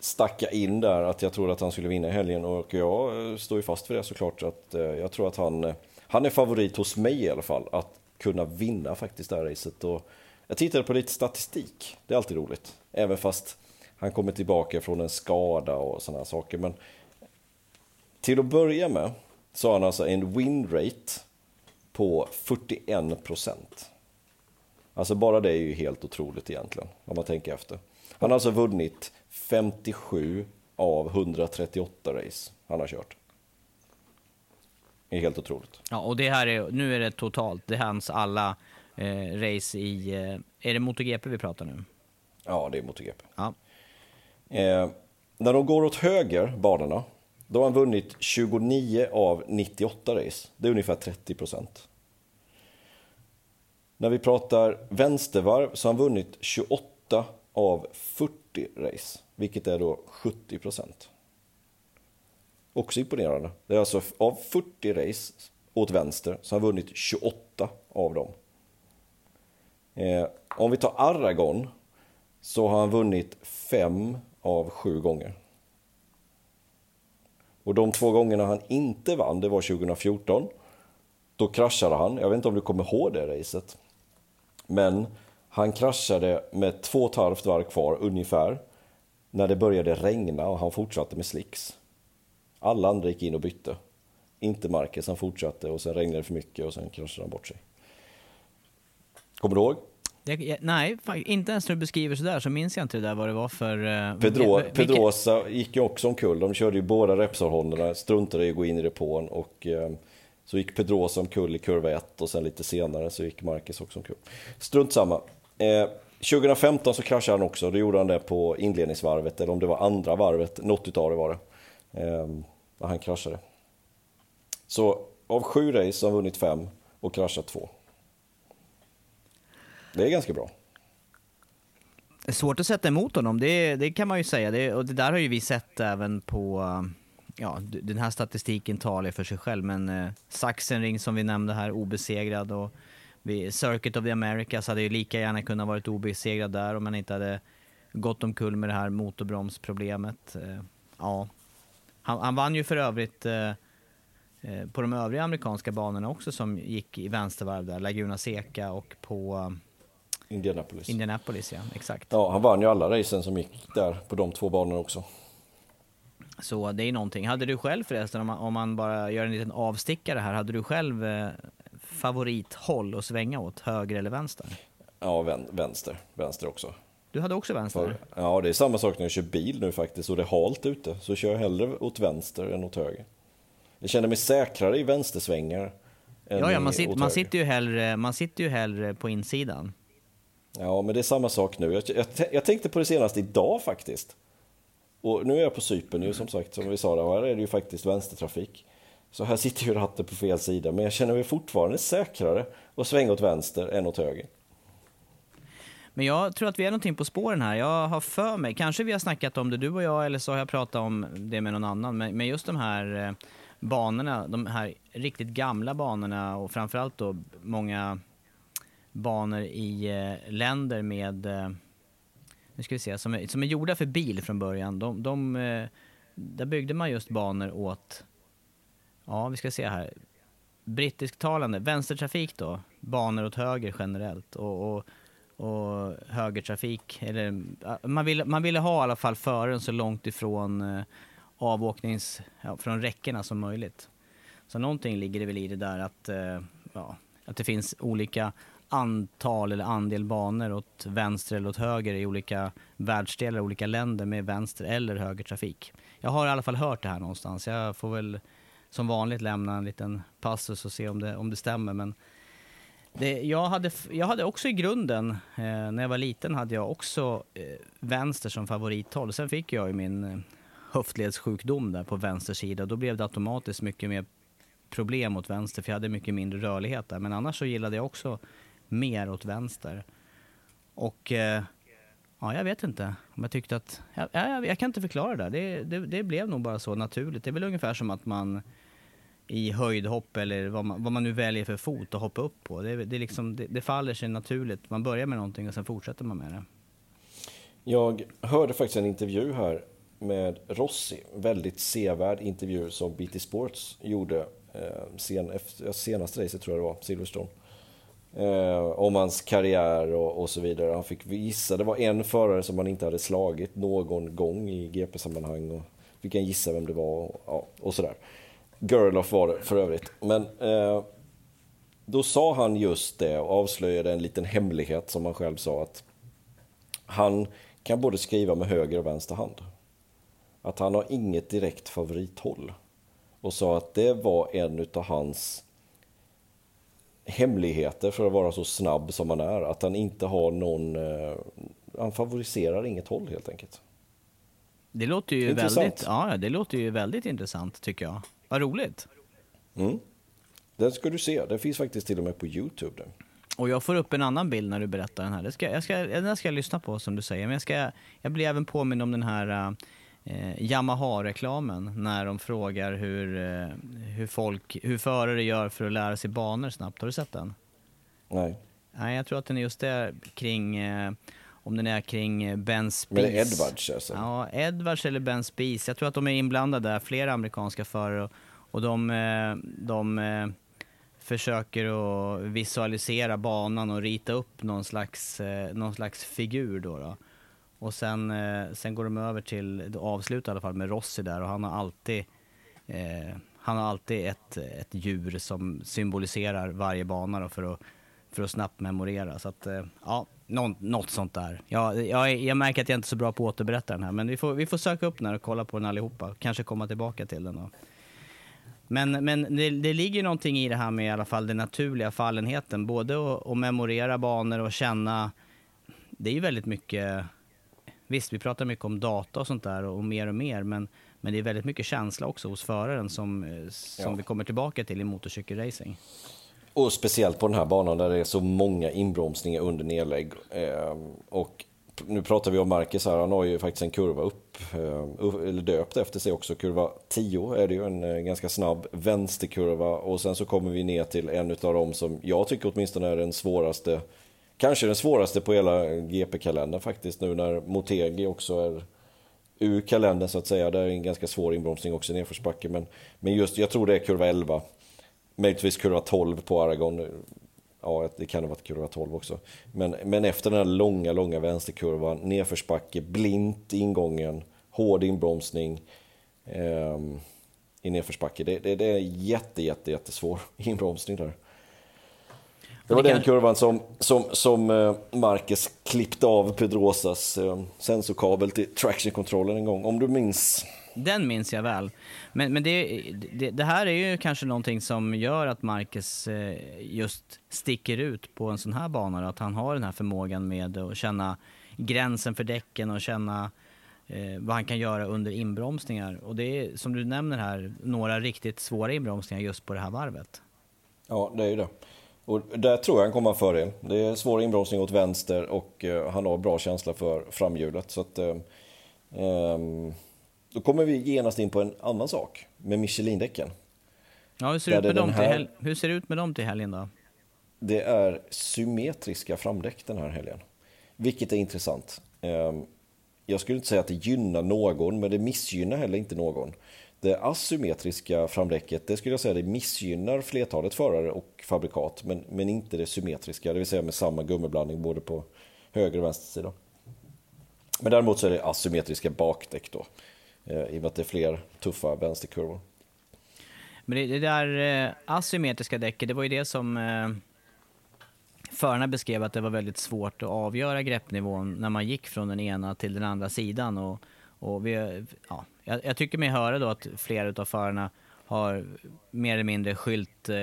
stacka in där, att jag tror att han skulle vinna i helgen. Och jag eh, står ju fast för det såklart. Att, eh, jag tror att han, eh, han är favorit hos mig i alla fall. Att kunna vinna faktiskt det här racet. Och jag tittade på lite statistik, det är alltid roligt. Även fast han kommer tillbaka från en skada och sådana saker. Men till att börja med så har han alltså en win rate på 41 procent. Alltså bara det är ju helt otroligt egentligen, om man tänker efter. Han har alltså vunnit 57 av 138 race han har kört är helt otroligt. Ja, och det här är, nu är det totalt, det är hans alla eh, race i, eh, är det MotoGP vi pratar nu? Ja, det är MotoGP. Ja. Eh, när de går åt höger, banorna, då har han vunnit 29 av 98 race. Det är ungefär 30 procent. När vi pratar vänstervarv så har han vunnit 28 av 40 race, vilket är då 70 procent. Också imponerande. Det är alltså av 40 race åt vänster så har han vunnit 28 av dem. Eh, om vi tar Aragon så har han vunnit 5 av 7 gånger. Och de två gångerna han inte vann, det var 2014. Då kraschade han, jag vet inte om du kommer ihåg det racet. Men han kraschade med två och ett halvt varv kvar ungefär. När det började regna och han fortsatte med slicks. Alla andra gick in och bytte. Inte Marquez, han fortsatte och sen regnade det för mycket och sen kraschade han bort sig. Kommer du ihåg? Jag, nej, inte ens när du beskriver sådär så minns jag inte det där vad det var för... Uh, Pedro, vilket... Pedrosa gick ju också omkull. De körde ju båda Repsol-Honderna, struntade i att gå in i depån och uh, så gick Pedrosa omkull i kurva 1 och sen lite senare så gick Marquez också omkull. Strunt samma. Eh, 2015 så kraschade han också, då gjorde han det på inledningsvarvet, eller om det var andra varvet, något utav det var det eh, han kraschade. Så av sju race har han vunnit fem och kraschat två. Det är ganska bra. Det är svårt att sätta emot honom, det, det kan man ju säga. Det, och det där har ju vi sett även på, ja, den här statistiken talar för sig själv, men eh, Sachsenring som vi nämnde här, obesegrad och vid Circuit of the Americas hade ju lika gärna kunnat varit obesegrad där om man inte hade gått omkull med det här motorbromsproblemet. Eh, ja. Han, han vann ju för övrigt eh, eh, på de övriga amerikanska banorna också som gick i vänstervarv där, Laguna Seca och på Indianapolis. Indianapolis, ja. Exakt. Ja, han vann ju alla racen som gick där på de två banorna också. Så det är någonting. Hade du själv förresten, om man, om man bara gör en liten avstickare här, hade du själv favorithåll att svänga åt, höger eller vänster? Ja, vän, vänster. Vänster också. Du hade också vänster? För, ja, det är samma sak när jag kör bil nu faktiskt och det är halt ute. Så kör jag hellre åt vänster än åt höger. Jag känner mig säkrare i vänstersvängar. Än ja, ja, man, sitter, man, sitter ju hellre, man sitter ju hellre på insidan. Ja, men det är samma sak nu. Jag, jag, jag tänkte på det senast idag faktiskt. Och nu är jag på Cypern ju som sagt, som vi sa, där, här är det ju faktiskt vänstertrafik. Så här sitter ju ratten på fel sida, men jag känner mig fortfarande säkrare att svänga åt vänster än åt höger. Men jag tror att vi är någonting på spåren här. Jag har för mig, kanske vi har snackat om det du och jag, eller så har jag pratat om det med någon annan, men just de här eh, banorna, de här riktigt gamla banorna och framförallt då många banor i eh, länder med, eh, nu ska vi se, som är, som är gjorda för bil från början. De, de, där byggde man just banor åt, ja vi ska se här, brittisktalande, vänstertrafik då, banor åt höger generellt. och, och och högertrafik. Eller, man, ville, man ville ha i alla fall föraren så långt ifrån eh, avåknings, ja, från räckena som möjligt. Så någonting ligger det väl i det där att, eh, ja, att det finns olika antal eller andel banor åt vänster eller åt höger i olika världsdelar, olika länder med vänster eller högertrafik. Jag har i alla fall hört det här någonstans. Jag får väl som vanligt lämna en liten passus och se om det, om det stämmer. Men det, jag, hade, jag hade också i grunden, eh, när jag var liten, hade jag också eh, vänster som favorithåll. Sen fick jag ju min eh, höftledssjukdom där på vänster sida. Då blev det automatiskt mycket mer problem åt vänster, för jag hade mycket mindre rörlighet där. Men annars så gillade jag också mer åt vänster. Och eh, ja, jag vet inte om jag tyckte att... Jag, jag, jag kan inte förklara det. Det, det. det blev nog bara så naturligt. Det är väl ungefär som att man i höjdhopp eller vad man, vad man nu väljer för fot att hoppa upp på. Det, det, liksom, det, det faller sig naturligt. Man börjar med någonting och sen fortsätter man med det. Jag hörde faktiskt en intervju här med Rossi, väldigt sevärd intervju som BT Sports gjorde eh, sen, efter, senaste racet tror jag det var, Silverstone. Eh, om hans karriär och, och, så vidare. Han fick gissa, det var en förare som han inte hade slagit någon gång i GP-sammanhang. Och fick han gissa vem det var och, ja, och sådär. Gerloff var det för övrigt. Men eh, då sa han just det och avslöjade en liten hemlighet som han själv sa att han kan både skriva med höger och vänster hand. Att han har inget direkt favorithåll. Och sa att det var en utav hans hemligheter för att vara så snabb som han är. Att han inte har någon... Eh, han favoriserar inget håll helt enkelt. Det låter ju väldigt, ja, det låter ju väldigt intressant tycker jag. Vad roligt. Mm. Den ska du se. Den finns faktiskt till och med på Youtube. Den. Och jag får upp en annan bild när du berättar den här. Det ska, jag ska, den ska jag lyssna på som du säger. Men jag, ska, jag blir även påminn om den här eh, Yamaha-reklamen. När de frågar hur, eh, hur, folk, hur förare gör för att lära sig banor snabbt. Har du sett den? Nej. Nej, jag tror att den är just där kring eh, om den är kring eh, Ben Spies. Men Edwards alltså? Ja, Edwards eller Ben Spies. Jag tror att de är inblandade där, flera amerikanska förare. Och, och de, eh, de eh, försöker att visualisera banan och rita upp någon slags, någon slags figur. Då, då. Och sen, eh, sen går de över till, avslutar i alla fall med Rossi där och han har alltid eh, han har alltid ett, ett djur som symboliserar varje bana då för att för att snabbt memorera. Så att, eh, ja, något, något sånt där. Jag, jag, jag märker att jag inte är så bra på att återberätta den här, men vi får, vi får söka upp den och kolla på den allihopa. Kanske komma tillbaka till den. Då. Men, men det, det ligger någonting i det här med i alla fall den naturliga fallenheten. Både att, att memorera banor och känna... Det är ju väldigt mycket... Visst, vi pratar mycket om data och sånt där och, mer och mer, men, men det är väldigt mycket känsla också hos föraren som, eh, som ja. vi kommer tillbaka till i motorcykelracing. Och speciellt på den här banan där det är så många inbromsningar under nedlägg. Eh, och nu pratar vi om Marcus här, han har ju faktiskt en kurva upp, eh, eller döpt efter sig också. Kurva 10 är det ju en eh, ganska snabb vänsterkurva och sen så kommer vi ner till en av dem som jag tycker åtminstone är den svåraste kanske den svåraste på hela GP-kalendern faktiskt nu när Motegi också är ur kalendern så att säga. Det är en ganska svår inbromsning också i nedförsbacke. Men, men just, jag tror det är kurva 11. Möjligtvis kurva 12 på Aragon. Ja, det kan ha varit kurva 12 också. Men, men efter den här långa, långa vänsterkurvan, nedförsbacke, blint ingången, hård inbromsning eh, i nedförsbacke. Det, det, det är jätte, jätte, jättesvår *laughs* inbromsning där. Det var den kurvan som, som, som eh, Marcus klippte av Pedrosas eh, sensorkabel till traction-kontrollen en gång, om du minns. Den minns jag väl. Men, men det, det, det, här är ju kanske någonting som gör att Marcus eh, just sticker ut på en sån här bana. Att han har den här förmågan med att känna gränsen för däcken och känna eh, vad han kan göra under inbromsningar. Och det är, som du nämner här, några riktigt svåra inbromsningar just på det här varvet. Ja, det är ju det. Och där tror jag han kommer ha fördel. Det är svår inbromsning åt vänster och uh, han har bra känsla för framhjulet. Så att, um, då kommer vi genast in på en annan sak med Michelin-däcken. Ja, hur ser, ut med dem här... till hur ser det ut med dem till helgen då? Det är symmetriska framdäck den här helgen. Vilket är intressant. Um, jag skulle inte säga att det gynnar någon, men det missgynnar heller inte någon. Det asymmetriska framdäcket, det skulle jag säga det missgynnar flertalet förare och fabrikat, men, men inte det symmetriska, det vill säga med samma gummiblandning både på höger och vänster sida. Men däremot så är det asymmetriska bakdäck då, eh, i och med att det är fler tuffa vänsterkurvor. Men det, det där eh, asymmetriska däcket, det var ju det som eh, förarna beskrev att det var väldigt svårt att avgöra greppnivån när man gick från den ena till den andra sidan. Och, och vi, ja, jag, jag tycker mig höra då att flera av förarna har mer eller mindre skylt eh,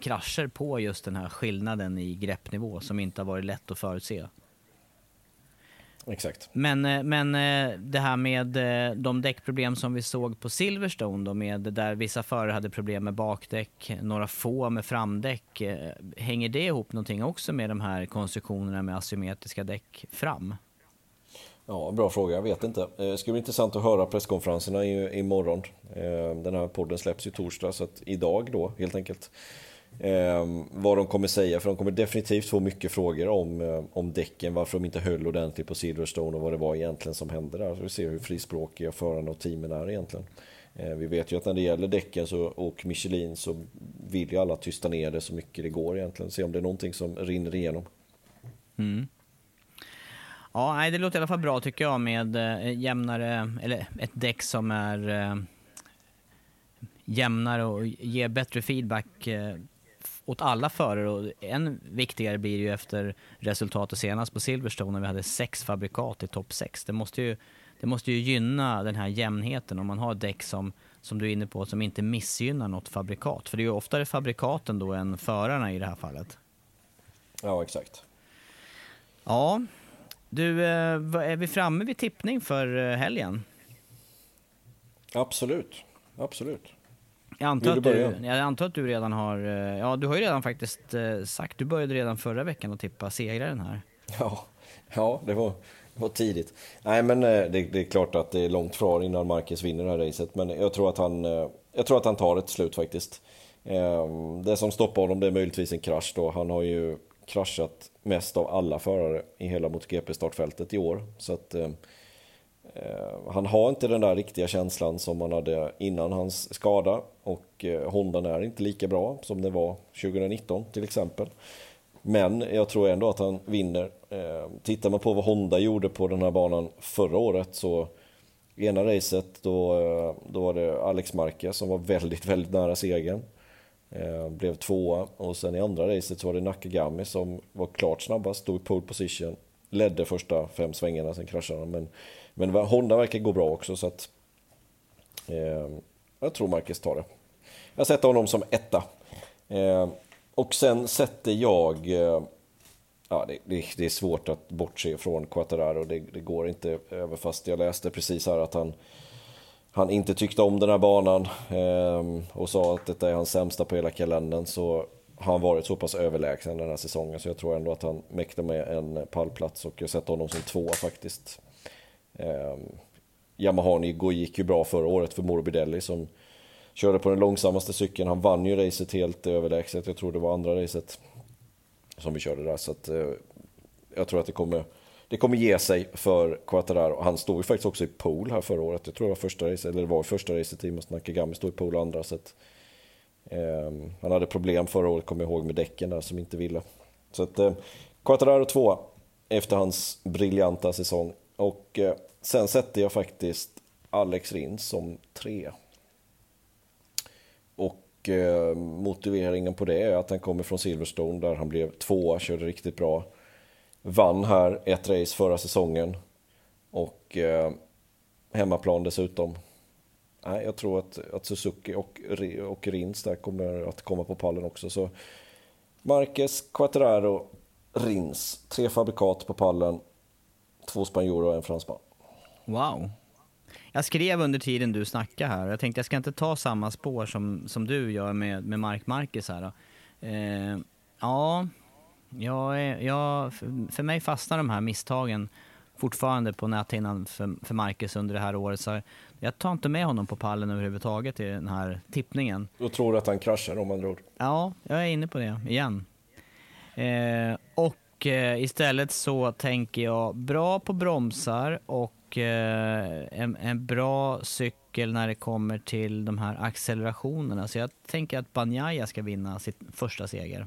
krascher på just den här skillnaden i greppnivå som inte har varit lätt att förutse. Exakt. Men, eh, men eh, det här med eh, de däckproblem som vi såg på Silverstone då med där vissa förare hade problem med bakdäck, några få med framdäck. Hänger det ihop någonting också med de här konstruktionerna med asymmetriska däck fram? Ja, bra fråga. Jag vet inte. Eh, det ska bli intressant att höra presskonferenserna imorgon. Eh, den här podden släpps ju torsdag, så att idag då helt enkelt. Eh, vad de kommer säga, för de kommer definitivt få mycket frågor om, om däcken, varför de inte höll ordentligt på Silverstone och vad det var egentligen som hände där. Så vi ser hur frispråkiga förarna och teamen är egentligen. Vi vet ju att när det gäller däcken så, och Michelin så vill ju alla tysta ner det så mycket det går egentligen. Se om det är någonting som rinner igenom. Mm. Ja, det låter i alla fall bra tycker jag med eh, jämnare, eller ett däck som är eh, jämnare och ger bättre feedback eh, åt alla förare och än viktigare blir det ju efter resultatet senast på Silverstone när vi hade sex fabrikat i topp sex. Det måste ju, det måste ju gynna den här jämnheten om man har däck som, som du är inne på, som inte missgynnar något fabrikat. För det är ju oftare fabrikaten då än förarna i det här fallet. Ja, exakt. Ja, du, eh, är vi framme vid tippning för eh, helgen? Absolut, absolut. Jag antar, att du, jag antar att du redan har, eh, ja du har ju redan faktiskt sagt, du började redan förra veckan att tippa segraren här. Ja, ja det var, det var tidigt. Nej men det, det, är klart att det är långt kvar innan Marcus vinner det här racet, men jag tror att han, jag tror att han tar ett slut faktiskt. Det som stoppar honom det är möjligtvis en krasch då. Han har ju kraschat mest av alla förare i hela MotoGP-startfältet i år. Så att eh, eh, han har inte den där riktiga känslan som han hade innan hans skada och eh, Hondan är inte lika bra som det var 2019 till exempel. Men jag tror ändå att han vinner. Eh, tittar man på vad Honda gjorde på den här banan förra året så ena racet då, eh, då var det Alex Marquez som var väldigt, väldigt nära segern. Eh, blev tvåa och sen i andra racet så var det Nakagami som var klart snabbast, stod i pole position, ledde första fem svängarna, sen kraschade han. Men men Honda verkar gå bra också så att eh, jag tror Marcus tar det. Jag sätter honom som etta. Eh, och sen sätter jag, eh, ja det, det, det, är svårt att bortse från Quattararo, det, det går inte över fast jag läste precis här att han han inte tyckte om den här banan eh, och sa att detta är hans sämsta på hela kalendern så har han varit så pass överlägsen den här säsongen så jag tror ändå att han mäktar med en pallplats och jag sätter honom som tvåa faktiskt. Eh, Yamahani gick ju bra förra året för Morbidelli som körde på den långsammaste cykeln. Han vann ju racet helt överlägset. Jag tror det var andra racet som vi körde där. Så att, eh, jag tror att det kommer, det kommer ge sig för Quattararo. Han stod ju faktiskt också i pool här förra året. Jag tror det var första racet. eller det var första racet i och med att Nakagami stod i pool andra. Så att, eh, han hade problem förra året, kommer jag ihåg, med däcken där som inte ville. Så att eh, Quattararo två efter hans briljanta säsong. Och eh, sen sätter jag faktiskt Alex Rins som tre. Och eh, motiveringen på det är att han kommer från Silverstone där han blev tvåa, körde riktigt bra. Vann här ett race förra säsongen. Och eh, hemmaplan dessutom. Nej, jag tror att, att Suzuki och, och Rins där kommer att komma på pallen också. Så Marquez, Quattraro, Rins. Tre fabrikat på pallen. Två spanjorer och en fransman. Wow. Jag skrev under tiden du snackade här, jag tänkte jag ska inte ta samma spår som, som du gör med, med Mark Marquez här. Eh, ja, jag, jag, för, för mig fastnar de här misstagen fortfarande på näthinnan för, för Marcus under det här året. Så jag tar inte med honom på pallen överhuvudtaget i den här tippningen. Då tror du att han kraschar om andra ord? Ja, jag är inne på det igen. Eh, och eh, istället så tänker jag bra på bromsar och eh, en, en, bra cykel när det kommer till de här accelerationerna. Så jag tänker att Banjaya ska vinna sitt första seger.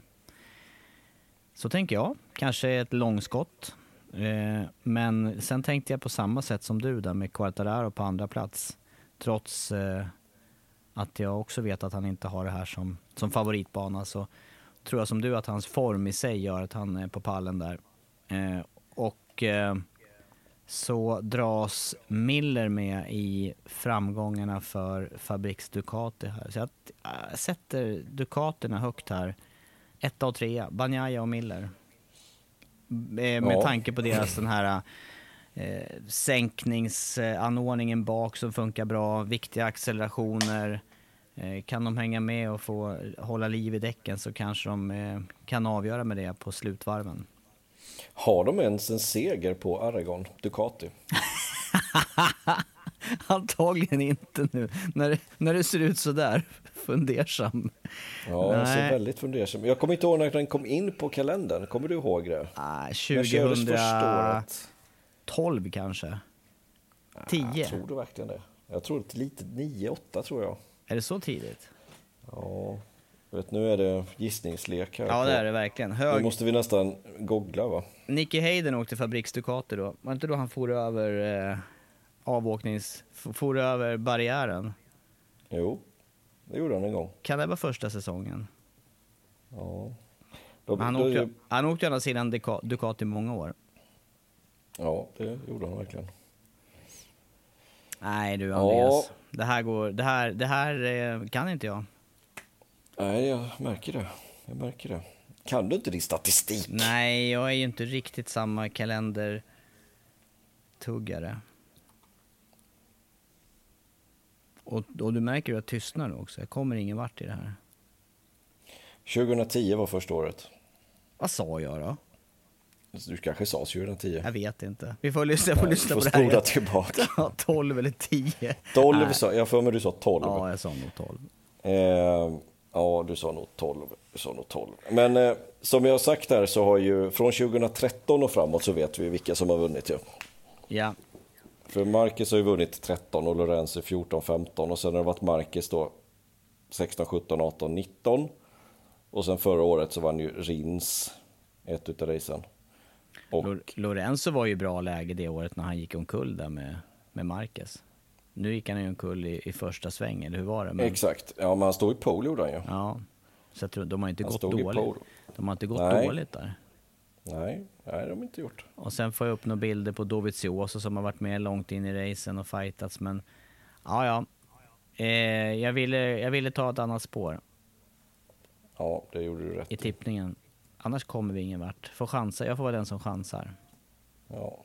Så tänker jag. Kanske ett långskott. Eh, men sen tänkte jag på samma sätt som du där med Quartararo på andra plats. Trots eh, att jag också vet att han inte har det här som, som favoritbana så tror jag som du att hans form i sig gör att han är på pallen där. Eh, och så dras Miller med i framgångarna för Fabriks Ducati här. Så jag sätter Ducaterna högt här. Etta och trea, Banjaya och Miller. Eh, med ja. tanke på deras den här eh, sänkningsanordningen bak som funkar bra, viktiga accelerationer. Eh, kan de hänga med och få hålla liv i däcken så kanske de eh, kan avgöra med det på slutvarven. Har de ens en seger på Aragon, Ducati? *laughs* Antagligen inte nu, när, när det ser ut så där fundersam. Ja, jag ser väldigt fundersam. Jag kommer inte ihåg när den kom in på kalendern, kommer du ihåg det? Ah, 2012 kanske? 10? Ah, tror du verkligen det? Jag tror lite 9-8 tror jag. Är det så tidigt? Ja, vet, nu är det gissningslek här. Ja, det är det verkligen. Hög... Nu måste vi nästan googla va? Nicky Hayden åkte Fabriks Ducati då. Var inte då han for över eh, avåknings... for över barriären? Jo, det gjorde han en gång. Kan det vara första säsongen? Ja. Då, han, då, åkte, han åkte ju andra sidan Ducati många år. Ja, det gjorde han verkligen. Nej du Andreas, ja. det här går, det här, det här eh, kan inte jag. Nej, jag märker det. Jag märker det. Kan du inte din statistik? Nej, jag är ju inte riktigt samma kalendertuggare. Och, och du märker att jag tystnar också. Jag kommer ingen vart i det här. 2010 var första året. Vad sa jag då? Du kanske sa 2010? Jag vet inte. Vi får lyssna, får lyssna på det här. tillbaka. *laughs* Ja, 12 eller 10. 12 sa, jag för mig du sa 12. Ja, jag sa nog 12. Eh, ja, du sa nog 12. Du sa nog 12. Men eh, som jag har sagt här så har ju från 2013 och framåt så vet vi vilka som har vunnit ju. Ja. För Marcus har ju vunnit 13 och Lorenzo 14, 15 och sen har det varit Marcus då 16, 17, 18, 19. Och sen förra året så vann ju Rins ett utav racen. Och... Lorenzo var ju bra läge det året när han gick omkull där med, med Marquez. Nu gick han ju omkull i, i första sväng, eller hur var det? Men... Exakt, ja men han stod i pole gjorde han ju. Ja, så jag tror, de har inte han gått dåligt. De har inte gått Nej. dåligt där. Nej, det har de inte gjort. Och sen får jag upp några bilder på Dovizioso som har varit med långt in i racen och fightats, men ja, ja. Eh, jag, ville, jag ville ta ett annat spår. Ja, det gjorde du rätt i. tippningen. Annars kommer vi ingen vart. Får chansa. Jag får vara den som chansar. Ja,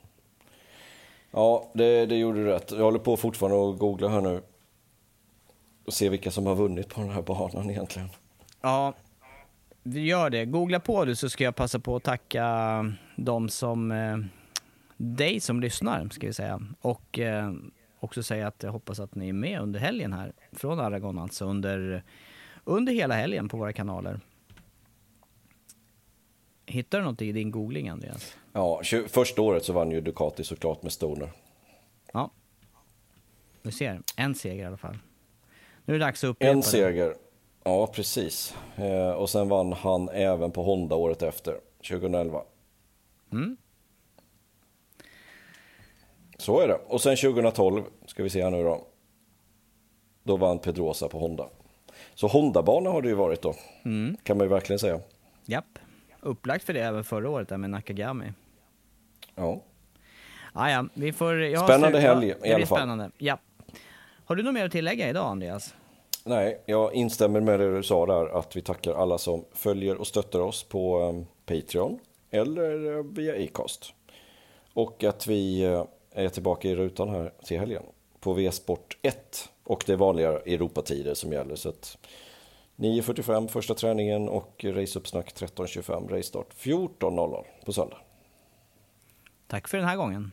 ja det, det gjorde du rätt. Jag håller på fortfarande att googla här nu. Och se vilka som har vunnit på den här banan egentligen. Ja, vi gör det. Googla på det så ska jag passa på att tacka de som, eh, dig som lyssnar, ska vi säga. Och eh, också säga att jag hoppas att ni är med under helgen här, från Aragon alltså, under, under hela helgen på våra kanaler. Hittar du något i din googling, Andreas? Ja, första året så vann ju Ducati såklart med Stoner. Ja. Du ser, en seger i alla fall. Nu är det dags att upprepa En seger. Ja, precis. Eh, och sen vann han även på Honda året efter, 2011. Mm. Så är det. Och sen 2012, ska vi se här nu då. Då vann Pedrosa på Honda. Så Honda-bana har det ju varit då, Mm. kan man ju verkligen säga. Japp. Upplagt för det även förra året där med Nakagami. Ja. Ah, ja, vi får... jag Spännande helg ja, i alla fall. Spännande. Ja. Har du något mer att tillägga idag, Andreas? Nej, jag instämmer med det du sa där, att vi tackar alla som följer och stöttar oss på eh, Patreon eller eh, via Acast. Och att vi eh, är tillbaka i rutan här till helgen på V-sport 1 och det är vanliga Europatider som gäller. Så att 9.45 första träningen och raceuppsnack 13.25, racestart 14.00 på söndag. Tack för den här gången.